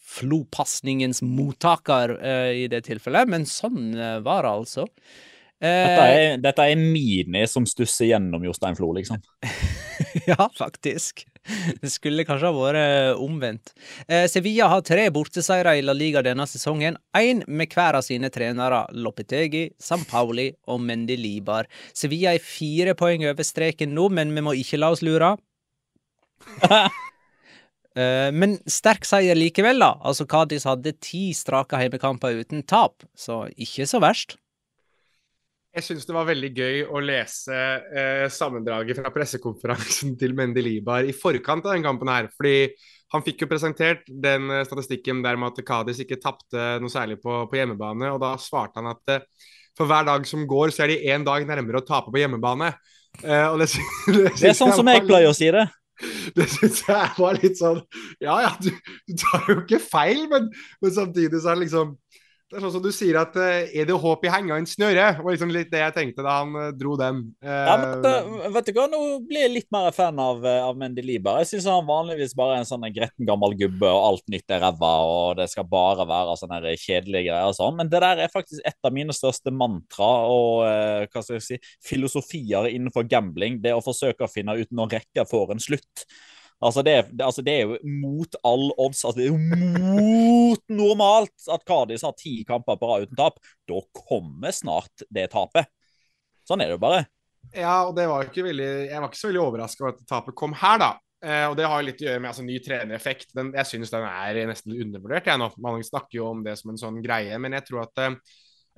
Flo-pasningens mottaker eh, i det tilfellet, men sånn var det altså. Dette er, dette er Mini som stusser gjennom Jostein Flo, liksom. ja, faktisk. Det skulle kanskje ha vært omvendt. Eh, Sevilla har tre borteseire i La Liga denne sesongen. Én med hver av sine trenere, Lopetegi, Pauli og Mendelibar. Sevilla er fire poeng over streken nå, men vi må ikke la oss lure. Eh, men sterk seier likevel, da. Altså, Cádiz hadde ti strake heimekamper uten tap, så ikke så verst. Jeg syns det var veldig gøy å lese eh, sammendraget fra pressekonferansen til Mendy Libar i forkant av den kampen her. Fordi han fikk jo presentert den eh, statistikken der med at Kadis ikke tapte noe særlig på, på, hjemmebane. Og da svarte han at eh, for hver dag som går, så er de én dag nærmere å tape på hjemmebane. Eh, det, det, det, er sånn som jeg pleier å si det. Det syns jeg var litt sånn Ja ja, du, du tar jo ikke feil, men, men samtidig så er det liksom det er sånn som du sier at uh, er det håp i henga en snøre? Var liksom litt det jeg tenkte da han uh, dro den. Ja, men da, vet du hva, Nå blir jeg litt mer fan av, av Lieber. Jeg syns han vanligvis bare er en sånn gretten gammel gubbe, og alt nytt er ræva, og det skal bare være sånne kjedelige greier og sånn. Men det der er faktisk et av mine største mantra og hva skal jeg si, filosofier innenfor gambling. Det å forsøke å finne ut når rekka får en slutt. Altså det, altså det, er jo mot all odds. Altså det er jo mot normalt at Cardis har ti kamper på rad uten tap. Da kommer snart det tapet. Sånn er det jo bare. Ja, og det var ikke veldig, jeg var ikke så veldig overraska over at tapet kom her, da. Eh, og det har jo litt å gjøre med altså, ny trenereffekt. Den, jeg synes den er nesten undervurdert. Jeg, nå. Man snakker jo om det som en sånn greie, men jeg tror at eh,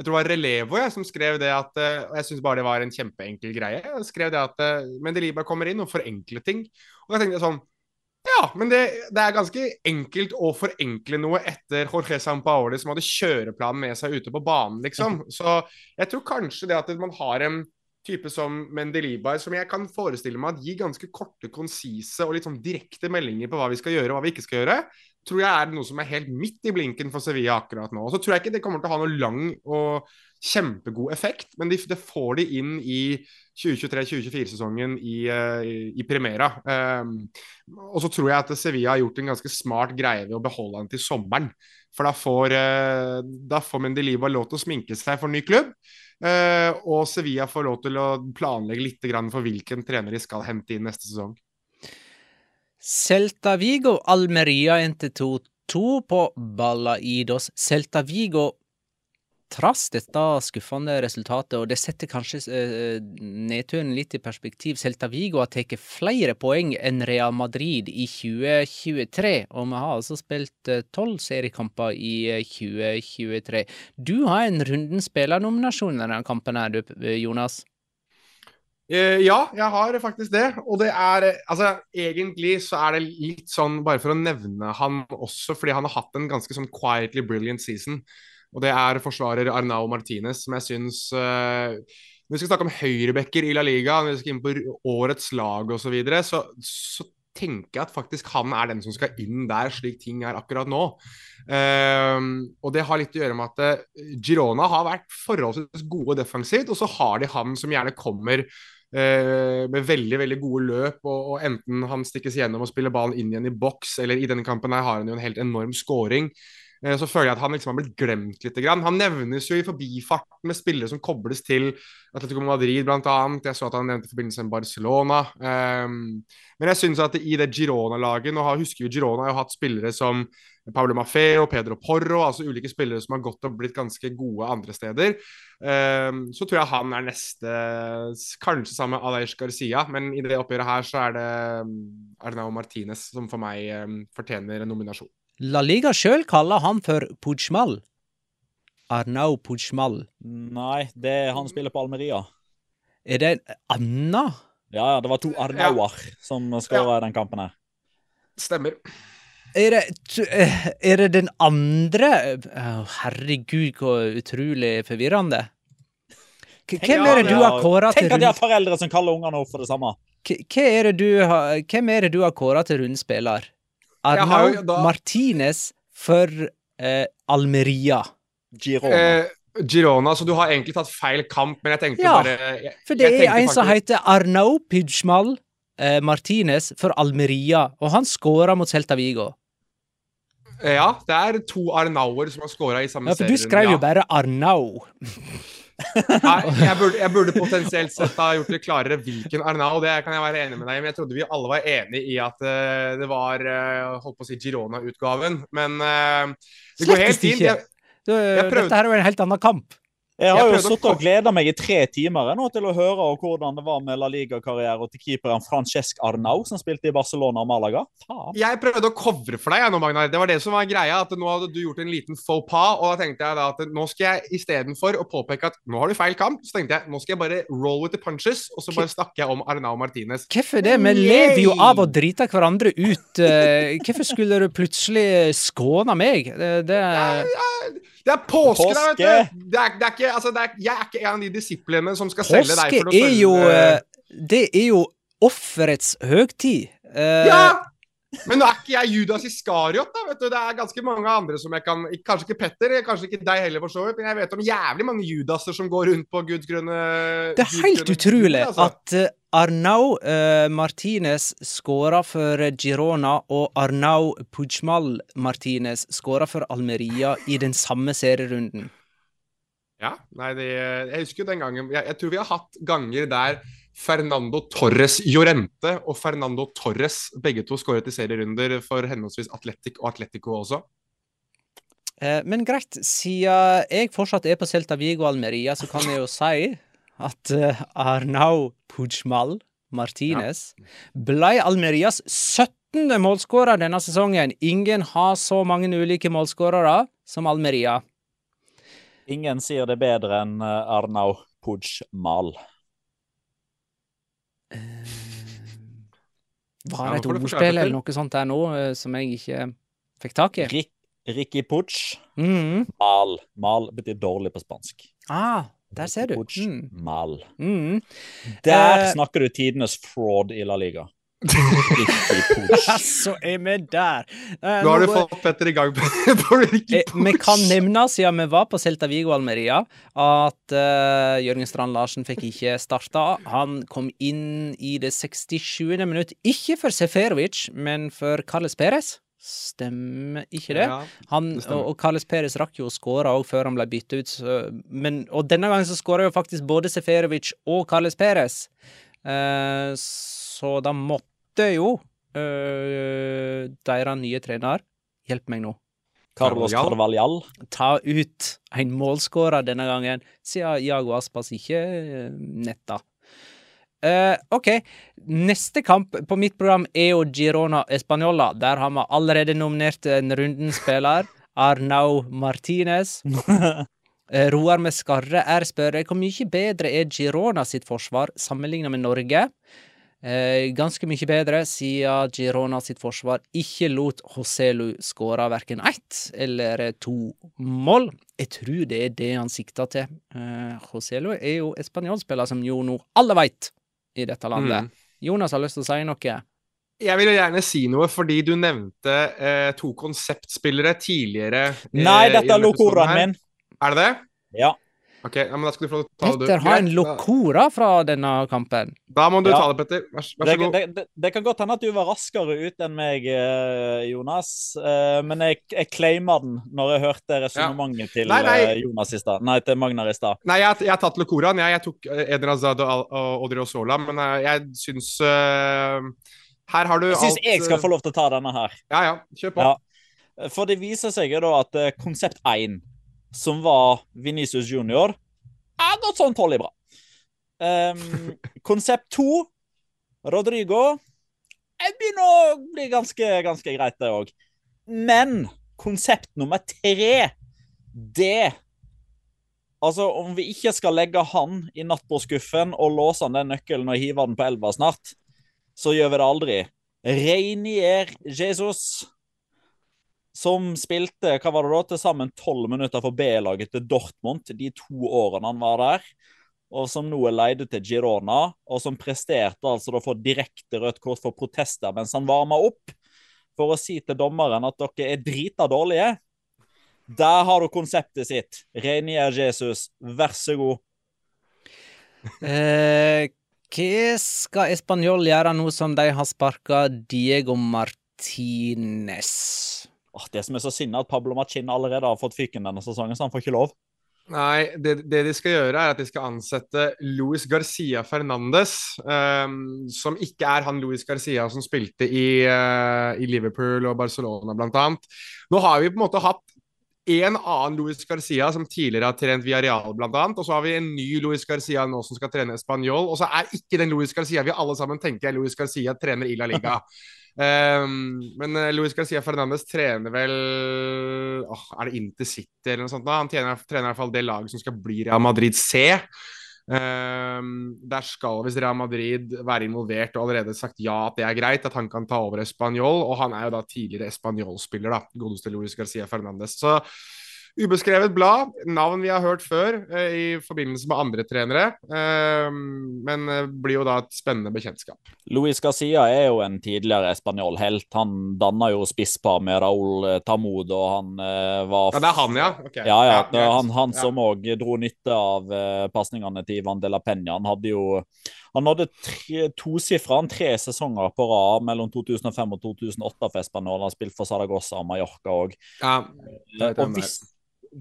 jeg tror det var Relevo jeg, som skrev det at eh, Og jeg syns bare det var en kjempeenkel greie. Jeg skrev det at eh, Mendeliba kommer inn og forenkler ting. Og jeg tenkte sånn Ja, men det, det, er ganske enkelt å forenkle noe etter Jorge Sampaoli som hadde kjøreplanen med seg ute på banen, liksom. Så jeg tror kanskje det at man har en type som Mendelibar, som jeg kan forestille meg at gir ganske korte, konsise og litt sånn direkte meldinger på hva vi skal gjøre og hva vi ikke skal gjøre, tror jeg er noe som er helt midt i blinken for Sevilla akkurat nå. Og så tror jeg ikke det kommer til å ha noe lang og kjempegod effekt, men det de får de inn i 2023-2024-sesongen i, uh, i, Primera. Um, og så tror jeg at Sevilla har gjort en ganske smart greie ved å beholde han til sommeren. For da får, uh, da får Mendeliva lov til å sminke seg for ny klubb. Uh, og Sevilla får lov til å planlegge litt for hvilken trener de skal hente inn neste sesong. Celta Vigo Almeria endte 2-2 på Balaidos. Celta Vigo Trass dette skuffende resultatet, og det setter kanskje eh, nedturen litt i perspektiv, Celta Vigo har tatt flere poeng enn Real Madrid i 2023, og vi har altså spilt eh, tolv seriekamper i 2023. Eh, du har en runden spillernominasjon i denne kampen her, eh, Jonas? Eh, ja, jeg har faktisk det. Og det er Altså, egentlig så er det litt sånn, bare for å nevne han også, fordi han har hatt en ganske sånn quietly brilliant season. Og det er forsvarer Arnau Martinez, som jeg syns uh, Når vi skal snakke om høyrebacker i La Liga, når vi skal inn på årets lag osv., så, videre, så så tenker jeg at faktisk han er den som skal inn der, slik ting er akkurat nå. Uh, og det har litt å gjøre med at uh, Girona har vært forholdsvis gode defensivt, og så har de han som gjerne kommer Eh, med veldig veldig gode løp. Og, og, Enten han stikkes gjennom og spiller ballen inn igjen i boks, eller i denne kampen her har han jo en helt enorm scoring. Eh, så føler jeg at han liksom har blitt glemt litt. Han nevnes jo i forbifarten med spillere som kobles til Atletico Madrid bl.a. Jeg så at han nevnte forbindelse med Barcelona. Um, men jeg syns at i det Girona-laget Nå husker vi Girona har hatt spillere som Pablo Maffeo, Pedro Porro, altså ulike spillere som har gått og blitt ganske gode andre steder. Um, så tror jeg han er neste, kanskje sammen med Aleix Garcia, men i det oppgjøret her så er det Arnau Martinez som for meg um, fortjener en nominasjon. La Liga sjøl kaller han for Pujmal. Arnau Pujmal. Nei, det er han spiller på Almeria. Er det Anna? Ja, det var to Arnauer ja. som skåra ja. den kampen her. Stemmer. Er det, eh, er det den andre oh, Herregud, hvor utrolig forvirrende. Hvem er det du har kåra til Tenk at de har foreldre som kaller ungene opp for det samme. Hvem er det du har kåra til rundspiller? Arnau da- Martinez for eh, Almeria. Girona. Eh, Girona, så du har egentlig tatt feil kamp, men jeg tenkte Ja, bare jeg, For det er en som heter Arnau Pidgmal eh, Martinez for Almeria, og han skåra mot Celta Vigo. Ja, det er to Arnauer som har skåra i samme Ja, for du skrev ja. jo bare Arnau. Nei, jeg burde, jeg burde potensielt sett ha gjort det klarere hvilken Arnau, det kan jeg være enig med deg i. Men jeg trodde vi alle var enig i at uh, det var uh, holdt på å si Girona-utgaven. Men uh, det går helt fint. Jeg, Jeg prøvde- Dette her er jo en helt annen kamp. Jeg har Jeg jo sittet og gleda meg i tre timer nå til å høre hvordan det var med La Liga-karriere til keeperen Francesc Arnau, som spilte i Barcelona og Malaga. Faen. jeg prøvde å covre for deg, jeg nå, Magnar. Det var det som var greia. At nå hadde du gjort en liten faux pas. Og da tenkte jeg da at nå skal jeg istedenfor å påpeke at nå har du feil kamp, så tenkte jeg nå skal jeg bare roll with the punches, og så bare snakker jeg om Arnau Martinez. Hvorfor det? Vi lever jo av å drite hverandre ut. eh, Hvorfor skulle du plutselig skåne meg? Det, det Det er påske, da, vet du! Det er, det er ikke, altså, det er, jeg er ikke en av de disiplene som skal selge deg for å er jo eh, Det er jo offerets høgtid. Eh, Ja! Men nå er ikke jeg Judas Iskariot, da. vet du. Det er ganske mange andre som jeg kan Kanskje ikke Petter, kanskje ikke deg heller, for så vidt. Men jeg vet om jævlig mange Judaser som går rundt på Guds grønne Det er helt utrolig altså. at eh, Arnau eh, Martinez skåra for Girona, og Arnau Pujmal Martinez skåra for Almeria i den samme serierunden. Ja, nei, det, jeg husker jo den gangen jeg, jeg tror vi har hatt ganger der Fernando Torres Llorente og Fernando Torres begge to skåret i serierunder for henholdsvis Atletic og Atletico også. Eh, men greit, siden jeg fortsatt er på Celta Vigo Almeria, så kan jeg jo si at eh, Arnau Pujmal Martinez ble Almerias 17. målskårer denne sesongen. Ingen har så mange ulike målskårere som Almeria. Ingen sier det bedre enn eh, Arnau Pujmal. Var det et ordspill eller noe sånt der nå eh, som jeg ikke fikk tak i? Rik Ricky Puch. Mhm. Mal. Mal betyr dårlig på spansk. Ah, der ser du. Mm. Mal. Mhm. Der uh, snakker du tidenes fraud i La Liga. Så er vi der. Uh, Nå har du fått Petter i gang på, Ricky Eh, Vi kan nevne, siden vi var på Celta Vigo Almeria, at uh, Jørgen Strand Larsen fikk ikke starta. Han kom inn i det 67. minutt, ikke for Seferovic, men for Carles Perez. Stemmer ikke det? Ja, Han, det stemmer. og, og Carles Perez rakk jo å skåre òg før han ble byttet ut. Så, men, og denne gangen så skåra jo faktisk både Seferovic og Carles Perez. Eh, så da måtte jo uh, deres nye trener Hjelp meg nå Carlos Carvalhal. ta ut en målskårer denne gangen, siden Jago Aspas ikke eh, netta. Eh, OK. Neste kamp på mitt program er jo Girona Española. Der har vi allerede nominert en rundens spiller. Arnau Martinez. Eh, Roar med skarre er spør hvor mye bedre er Girona sitt forsvar sammenlignet med Norge. Eh, ganske mye bedre, siden Girona sitt forsvar ikke lot Hoselu skåre verken ett eller to mål. Jeg tror det er det han sikta til. Eh, Hoselu er jo spanjolspiller, som jo nå alle veit i dette landet. Mm. Jonas har lyst til å si noe. Jeg vil jo gjerne si noe, fordi du nevnte eh, to konseptspillere tidligere. eh, Nei, dette er her. min. Er det det? Ja. Ok, ja, men da skal du få lov til å ta det. du. Petter har en locora fra denne kampen. Da, må du Ja. ta det, Petter. Vær, vær Det, så god. det, det, det kan godt hende at du var raskere ut enn meg, eh, Jonas. Eh, Men jeg, jeg claima den når jeg hørte resonnementet til Nei, nei. eh, Jonas i stad. Nei, til Magnar i stad. Nei, jeg, jeg har tatt Locoraen. Jeg, jeg tok Eden Hazard og, Odrio Sola, men jeg syns uh, Her har du Jeg syns alt jeg skal få lov til å ta denne her. Ja, ja. Kjør på. Ja. For det viser seg jo da at konsept 1, som var Venicius Junior, er gått sånn tolv bra. Um, konsept 2, Rodrigo, jeg begynner å bli ganske, ganske greit, det òg. Men konsept nummer tre, det Altså, om vi ikke skal legge han i nattbordskuffen og låse han den nøkkelen og hive den på elva snart, så gjør vi det aldri. Reinier Jesus, som spilte hva var det da, til sammen tolv minutter for B-laget til Dortmund de to årene han var der, og som nå er leid til Girona, og som presterte altså å få direkte rødt kort for protester mens han varma opp, for å si til dommeren at dere er drita dårlige. Der har du konseptet sitt. Reinier Jesus, vær så god. Eh, hva skal Español gjøre nå som de har sparka Diego Martinez? Det som er så sinna, at Pablo Machin allerede har fått fyken denne sesongen, så han får ikke lov. Nei, det, det, de skal gjøre, er at de skal ansette Luis Garcia Fernandes, um, som ikke er han Luis Garcia som spilte i, uh, i Liverpool og Barcelona, annet. Nå har vi på en måte hatt en annen Luis Garcia som tidligere har trent via Real, annet. Og så har vi en ny Luis Garcia nå som skal trene Spanjol. Og så er ikke den Luis Garcia vi alle sammen tenker er Luis Garcia trener i La Liga. um, men uh, Luis Garcia Fernandez trener vel oh, Er det Intercity eller noe sånt? da? Han trener, trener i hvert fall det laget som skal bli Real Madrid C. Um, der skal hvis Real Madrid være involvert og allerede sagt ja at det er greit, at han kan ta over Español. Og han er jo da tidligere Español-spiller, da, godeste Luis Garcia Fernandez. Så ubeskrevet blad. Navn vi har hørt før eh, i forbindelse med andre trenere. Eh, men eh, blir jo da et spennende bekjentskap. Luis Garcia er jo en tidligere espanjol-helt. Han danna jo spisspar med Raúl Tamud, og han var Ja, det er han, ja? Okay. Ja, ja. ja han, han, som òg dro nytte av pasningene til Ivan de la Peña. Han hadde jo han hadde tosifra tre sesonger på rad mellom 2005 og 2008 for Espanol. Han spilte for Saragossa og Mallorca òg. Ja, og hvis,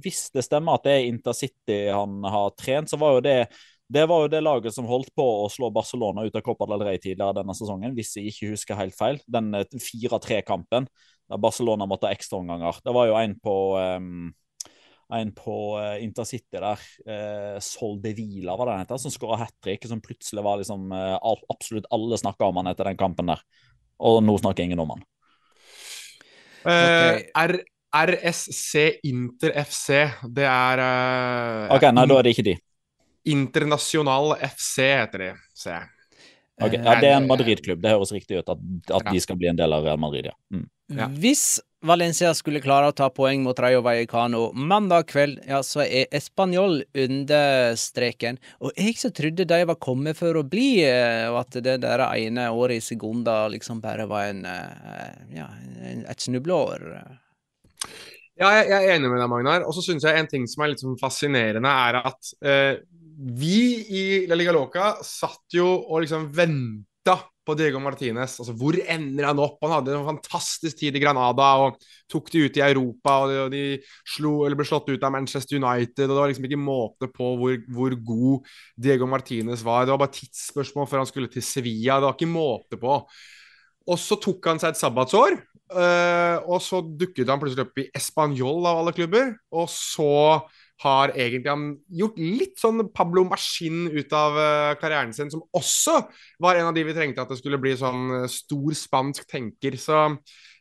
hvis det stemmer at det er Intercity han har trent, så var jo det det var jo det laget som holdt på å slå Barcelona ut av Copa del Rey tidligere denne sesongen, hvis jeg ikke husker helt feil. Den 4-3-kampen der Barcelona måtte ha ekstraomganger. Det var jo en på um, en på uh, Intercity der, uh, Sol de Vila, var det den heter, som skåra hat trick. Som plutselig var liksom uh, absolutt alle snakka om han etter den kampen der. Og nå snakker ingen om han. Okay. Uh, RSC Inter FC. Det er uh, Ok, Nei, da er det ikke de. Internasjonal FC heter de, ser jeg. Okay, ja, Det er en Madrid-klubb. Det høres riktig ut at, at ja. de skal bli en del av Real Madrid, ja. Mm. Ja. Hvis Valencia skulle klare å ta poeng mot Rayo Vallecano mandag kveld, ja, så er Español under streken. Og jeg som trodde de var kommet for å bli, og at det der ene året i Segunda liksom bare var en, ja, et snubleår. Ja, jeg, er enig med deg, Magnar. Og så syns jeg en ting som er litt sånn fascinerende, er at eh, vi i La Liga Loca satt jo og liksom venta på Diego Martinez. Altså, hvor ender han opp? Han hadde en fantastisk tid i Granada og tok de ut i Europa. og De, slo, ble slått ut av Manchester United. og Det var liksom ikke måte på hvor, hvor, god Diego Martinez var. Det var bare tidsspørsmål før han skulle til Sevilla. Det var ikke måte på. Og så tok han seg et sabbatsår, Uh, og så dukket han plutselig opp i Español av alle klubber. Og så har egentlig han gjort litt sånn Pablo Maskin ut av uh, karrieren sin, som også var en av de vi trengte at det skulle bli sånn uh, stor spansk tenker. Så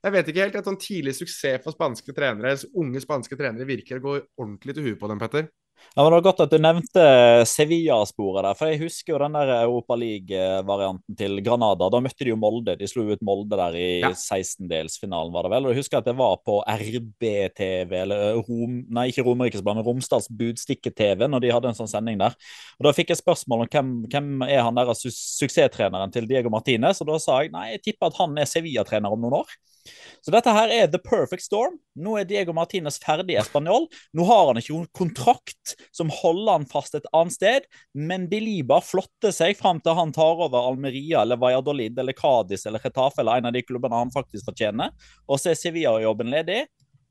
jeg vet ikke helt. Et sånn tidlig suksess for spanske trenere, unge spanske trenere, virker å gå ordentlig til huet på dem, Petter. Ja, men Det var godt at du nevnte Sevilla-sporet der. for Jeg husker jo den der Europa League-varianten til Granada. Da møtte de jo Molde. De slo ut Molde der i ja. 16-delsfinalen, var det vel. Og Jeg husker at det var på RBTV, eller Rom, nei, ikke Romerikesbladet, men Romsdals Budstikke-TV, når de hadde en sånn sending der. Og Da fikk jeg spørsmål om hvem, hvem er han der su suksesstreneren til Diego Martinez, og da sa jeg nei, jeg tipper at han er Sevilla-trener om noen år. Så dette her er the perfect storm. Nå er Diego Martinez ferdig i Español. Nå har han ikke noen kontrakt som holder han fast et annet sted, men Biliba flotter seg fram til han tar over Almeria eller Valladolid eller Cádiz eller Retafe eller en av de klubbene han faktisk fortjener, og så er Sevilla-jobben ledig.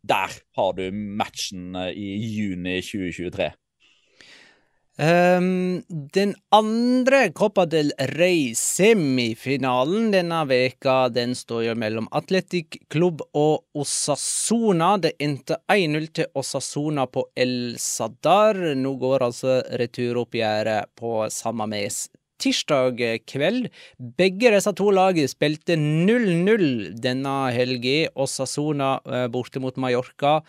Der har du matchen eh, i juni 2023. Um, den andre Copa del Rey-semifinalen denne veka, den står jo mellom Atletic Klubb og Osasuna. Det endte 1-0 til Osasuna på El Sadar. Nå går altså returoppgjøret på samme mes tirsdag kveld. Begge disse to lagene spilte 0-0 denne helga. Osasuna eh, borte mot Mallorca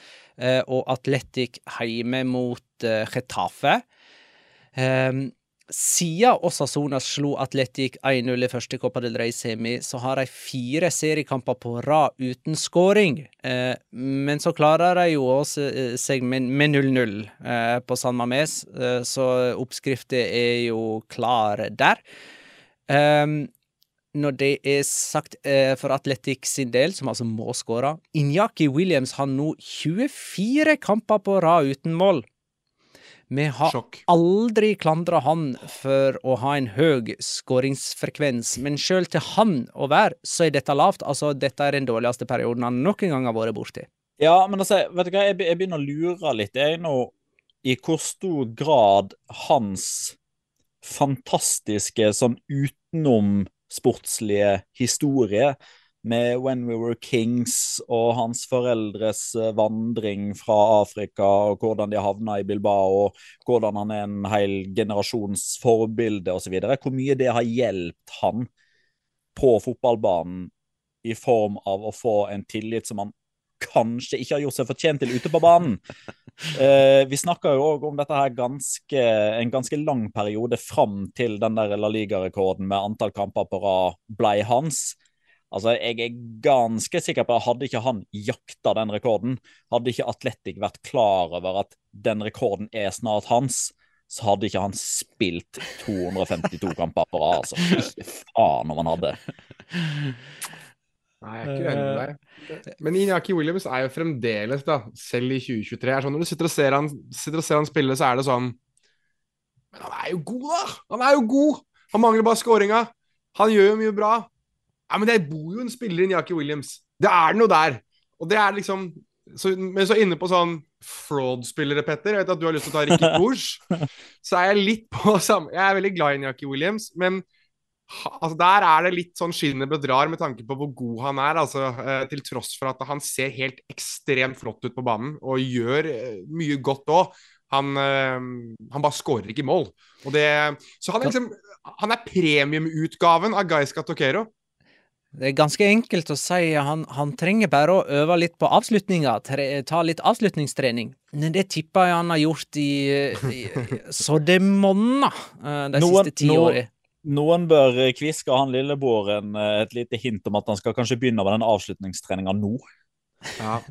eh, og Atletic hjemme mot eh, Getafe. Um, Siden Osasona slo Atletic 1-0 i første Copa del Rey-semi, så har de fire seriekamper på rad uten skåring. Eh, men så klarer de jo også eh, seg med 0-0 eh, på San Mames, eh, så oppskriften er jo klar der. Um, når det er sagt for Atletic sin del, som altså må skåre Inyaki Williams har nå 24 kamper på rad uten mål. Vi har Sjokk. aldri klandra han for å ha en høy skåringsfrekvens, men sjøl til han å være, så er dette lavt. Altså, dette er den dårligste perioden han noen gang har vært borti. Ja, men altså, vet du hva, jeg, begynner å lure litt jeg nå i hvor stor grad hans fantastiske sånn utenomsportslige historie med When We Were Kings og hans foreldres eh, vandring fra Afrika og hvordan de havna i Bilbao og hvordan han er en hel generasjons forbilde osv. Hvor mye det har hjulpet han på fotballbanen i form av å få en tillit som han kanskje ikke har gjort seg fortjent til ute på banen. Eh, vi snakka jo òg om dette her ganske, en ganske lang periode fram til den der La Liga-rekorden med antall kamper på rad blei hans. Altså, Jeg er ganske sikker på at hadde ikke han jakta den rekorden, hadde ikke Atletic vært klar over at den rekorden er snart hans, så hadde ikke han spilt 252 kamper på rad. Altså, ikke faen om han hadde. Nei, jeg er ikke enig med deg. Men Inyaki Williams er jo fremdeles, da, selv i 2023 er sånn, Når du sitter og, ser han, sitter og ser han spille, så er det sånn Men han er jo god, da! Han er jo god! Han mangler bare scoringa. Han gjør jo mye bra. Ja, Men det bor jo en spiller i Njaki Williams. Det er noe der. Og det er liksom så, Men så inne på sånn fraud-spillere, Petter, jeg vet at du har lyst til å ta Ricky Pooch, så er jeg litt på samme Jeg er veldig glad i Njaki Williams, men altså Der er det litt sånn skinnet bedrar med tanke på hvor god han er. altså eh, Til tross for at han ser helt ekstremt flott ut på banen og gjør eh, mye godt òg. Han, øh, han bare skårer ikke mål. Det, så han er liksom Han er premiumutgaven av Gaisca Tokero. Det er ganske enkelt å si han, han trenger bare å øve litt på avslutninga, ta litt avslutningstrening. Men det tipper jeg han har gjort i, i så det monner eh, de Noen- siste ti noen- åra. Noen bør eh, kviske han lillebroren eh, et lite hint om at han skal kanskje begynne med den avslutningstreninga nå. Ja.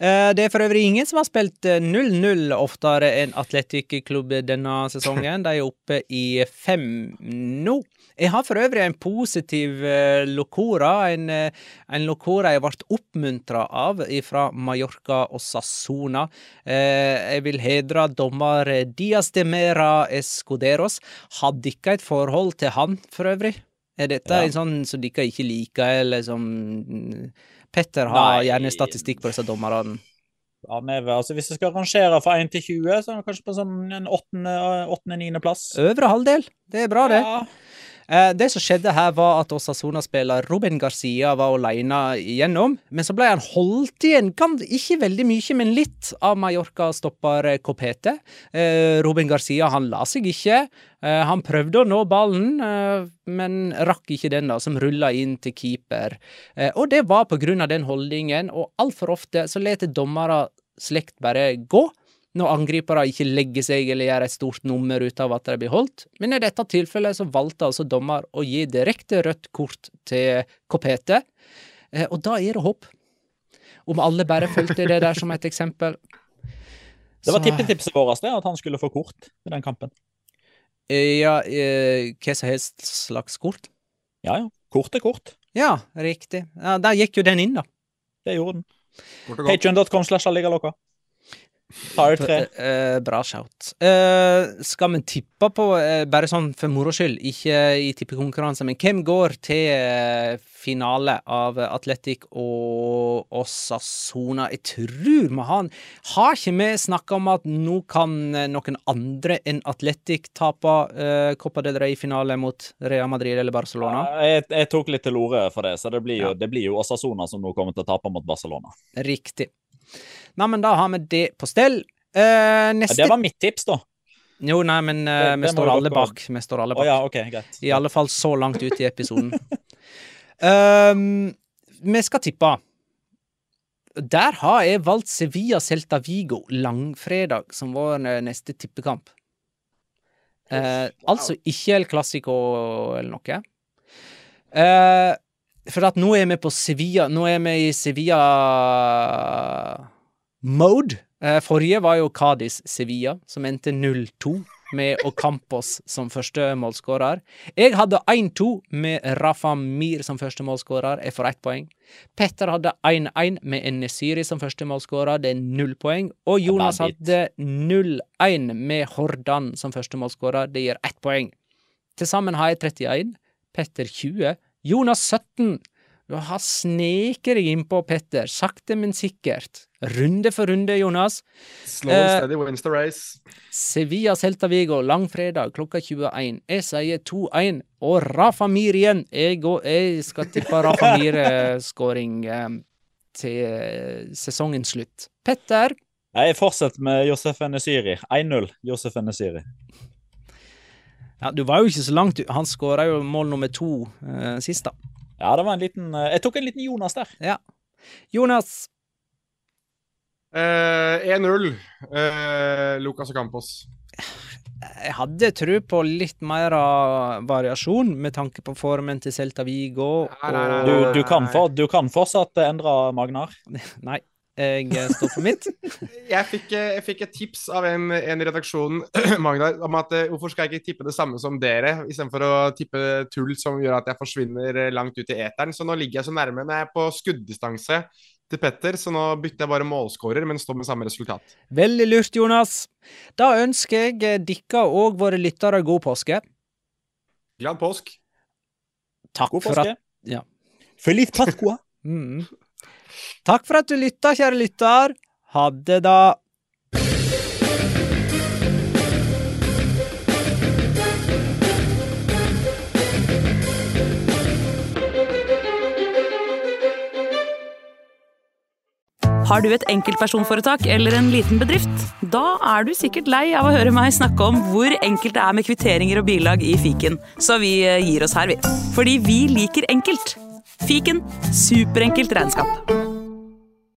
Eh, Det er for øvrig ingen som har spilt eh, 0-0 oftere enn Atletic-klubb denne sesongen. De er oppe i fem nå. Jeg har for øvrig en positiv eh, locora. En, eh, en locora jeg ble oppmuntra av fra Mallorca og Sassona. Eh, Jeg vil hedre dommer Dias de Mera Escuderos. Hadde ikke et forhold til han, for øvrig. Er dette Ja. en sånn som dere ikke liker, eller som Petter har Nei. gjerne statistikk på disse dommerne. Ja, er, altså, hvis jeg skal rangere fra 1 til 20, så er han kanskje på sånn en åttende-niende plass. Øvre halvdel. Det er bra, det. Ja. Eh, det som skjedde her, var at Osasona-spiller Ruben Garcia var alene igjennom, men så ble han holdt igjen, ikke veldig mye, men litt, av Mallorca-stopper Copete. Eh, Ruben Garcia han la seg ikke. Eh, han prøvde å nå ballen, eh, men rakk ikke den, da, som rulla inn til keeper. Eh, og det var på grunn av den holdningen, og altfor ofte så lar dommere slekt bare gå når angripere ikke legger seg eller gjør et stort nummer ut av at de blir holdt. Men i dette tilfellet så valgte altså dommer å gi direkte rødt kort til Kopete, eh, og da er det håp. Om alle bare fulgte det der som et eksempel. Det var tippetipset vårt, at han skulle få kort i den kampen. Eh, Ja, eh, hva som helst slags kort? Ja, ja. Kort er kort. Ja, riktig. Ja, Der gikk jo den inn, da. Det gjorde den. Patreon.com slash alligalocca. Tar tre. Eh, bra shout. Eh, skal vi tippe på, eh, bare sånn for moro skyld, ikke i tippekonkurranse, men hvem går til eh, finale av Atletic og Osasona? Jeg tror vi har Har ikke vi snakka om at nå kan eh, noen andre enn Atletic tape uh, Copa del Rey-finale mot Real Madrid eller Barcelona? Ja, jeg, jeg tok litt til orde for det, så det blir jo, det blir jo Osasona som nå kommer til å tape mot Barcelona. Riktig. Nei, men da har vi det på stell. Eh, Ja, det var mitt tips, da. Jo, nei, men uh, Det- vi står alle bak. Vi står alle bak. bak. ja, okay, greit. I alle fall så langt ut i episoden. Ehm, vi skal tippe. Der har jeg valgt Sevilla Celta Vigo langfredag som vår eh, neste tippekamp. Eh, altså ikke El Clásico eller noe. Uh, for at nå er vi på Sevilla Nå er vi i Sevilla-mode. Eh, forrige var jo Cádiz-Sevilla, som endte 0-2, med Ocampos som første målskårer. Jeg hadde 1-2 med Rafa Mir som første målskårer. Jeg får ett poeng. Petter hadde 1-1 med Enesiri som første målskårer. Det er null poeng. Og Jonas hadde 0-1 med Hordan som første målskårer. Det gir ett poeng. Til sammen har jeg 31. Petter 20. Jonas 17. Du har sneket deg innpå, Petter. Sakte, men sikkert. Runde for runde, Jonas. Slow and steady wins the race. Sevilla Celta Vigo langfredag klokka 21. Jeg sier 2-1. Og Rafa Mir igjen. Jeg, går, jeg skal tippe Rafa Mir-skåring eh, til eh, sesongens slutt. Petter? Jeg fortsetter med Josef Nesiri 1-0, Josef Nesiri Ja, du var jo ikke så langt. Han skåra jo mål nummer to eh, sist, da. Ja, det var en liten Jeg tok en liten Jonas der. Ja. Jonas? Uh, 1-0. Eh, Lucas Campos. Jeg hadde tro på litt mer av variasjon, med tanke på formen til Celta Vigo. Nei, Du, du, kan for, du kan fortsatt endre Magnar. Nei, jeg står for mitt. jeg, fikk, jeg fikk et tips av en, en i redaksjonen Magnar, om at uh, hvorfor skal jeg ikke tippe det samme som dere, istedenfor å tippe tull som gjør at jeg forsvinner langt ut i eteren. Så nå ligger jeg så nærme. jeg er på skuddistanse til Petter, så nå bytter jeg bare målskårer, men står med samme resultat. Veldig lurt, Jonas. Da ønsker jeg dere og våre lyttere god påske. Glad påsk. Takk God for påske. at Ja. Feliz Pascua. Mm. Takk for at du lytta, kjære lytter. Ha det, da. Har du et enkeltpersonforetak eller en liten bedrift? Da er du sikkert lei av å høre meg snakke om hvor enkelt det er med kvitteringer og bilag i fiken, så vi eh, gir oss her, vi. Fordi vi liker enkelt. Fiken superenkelt regnskap.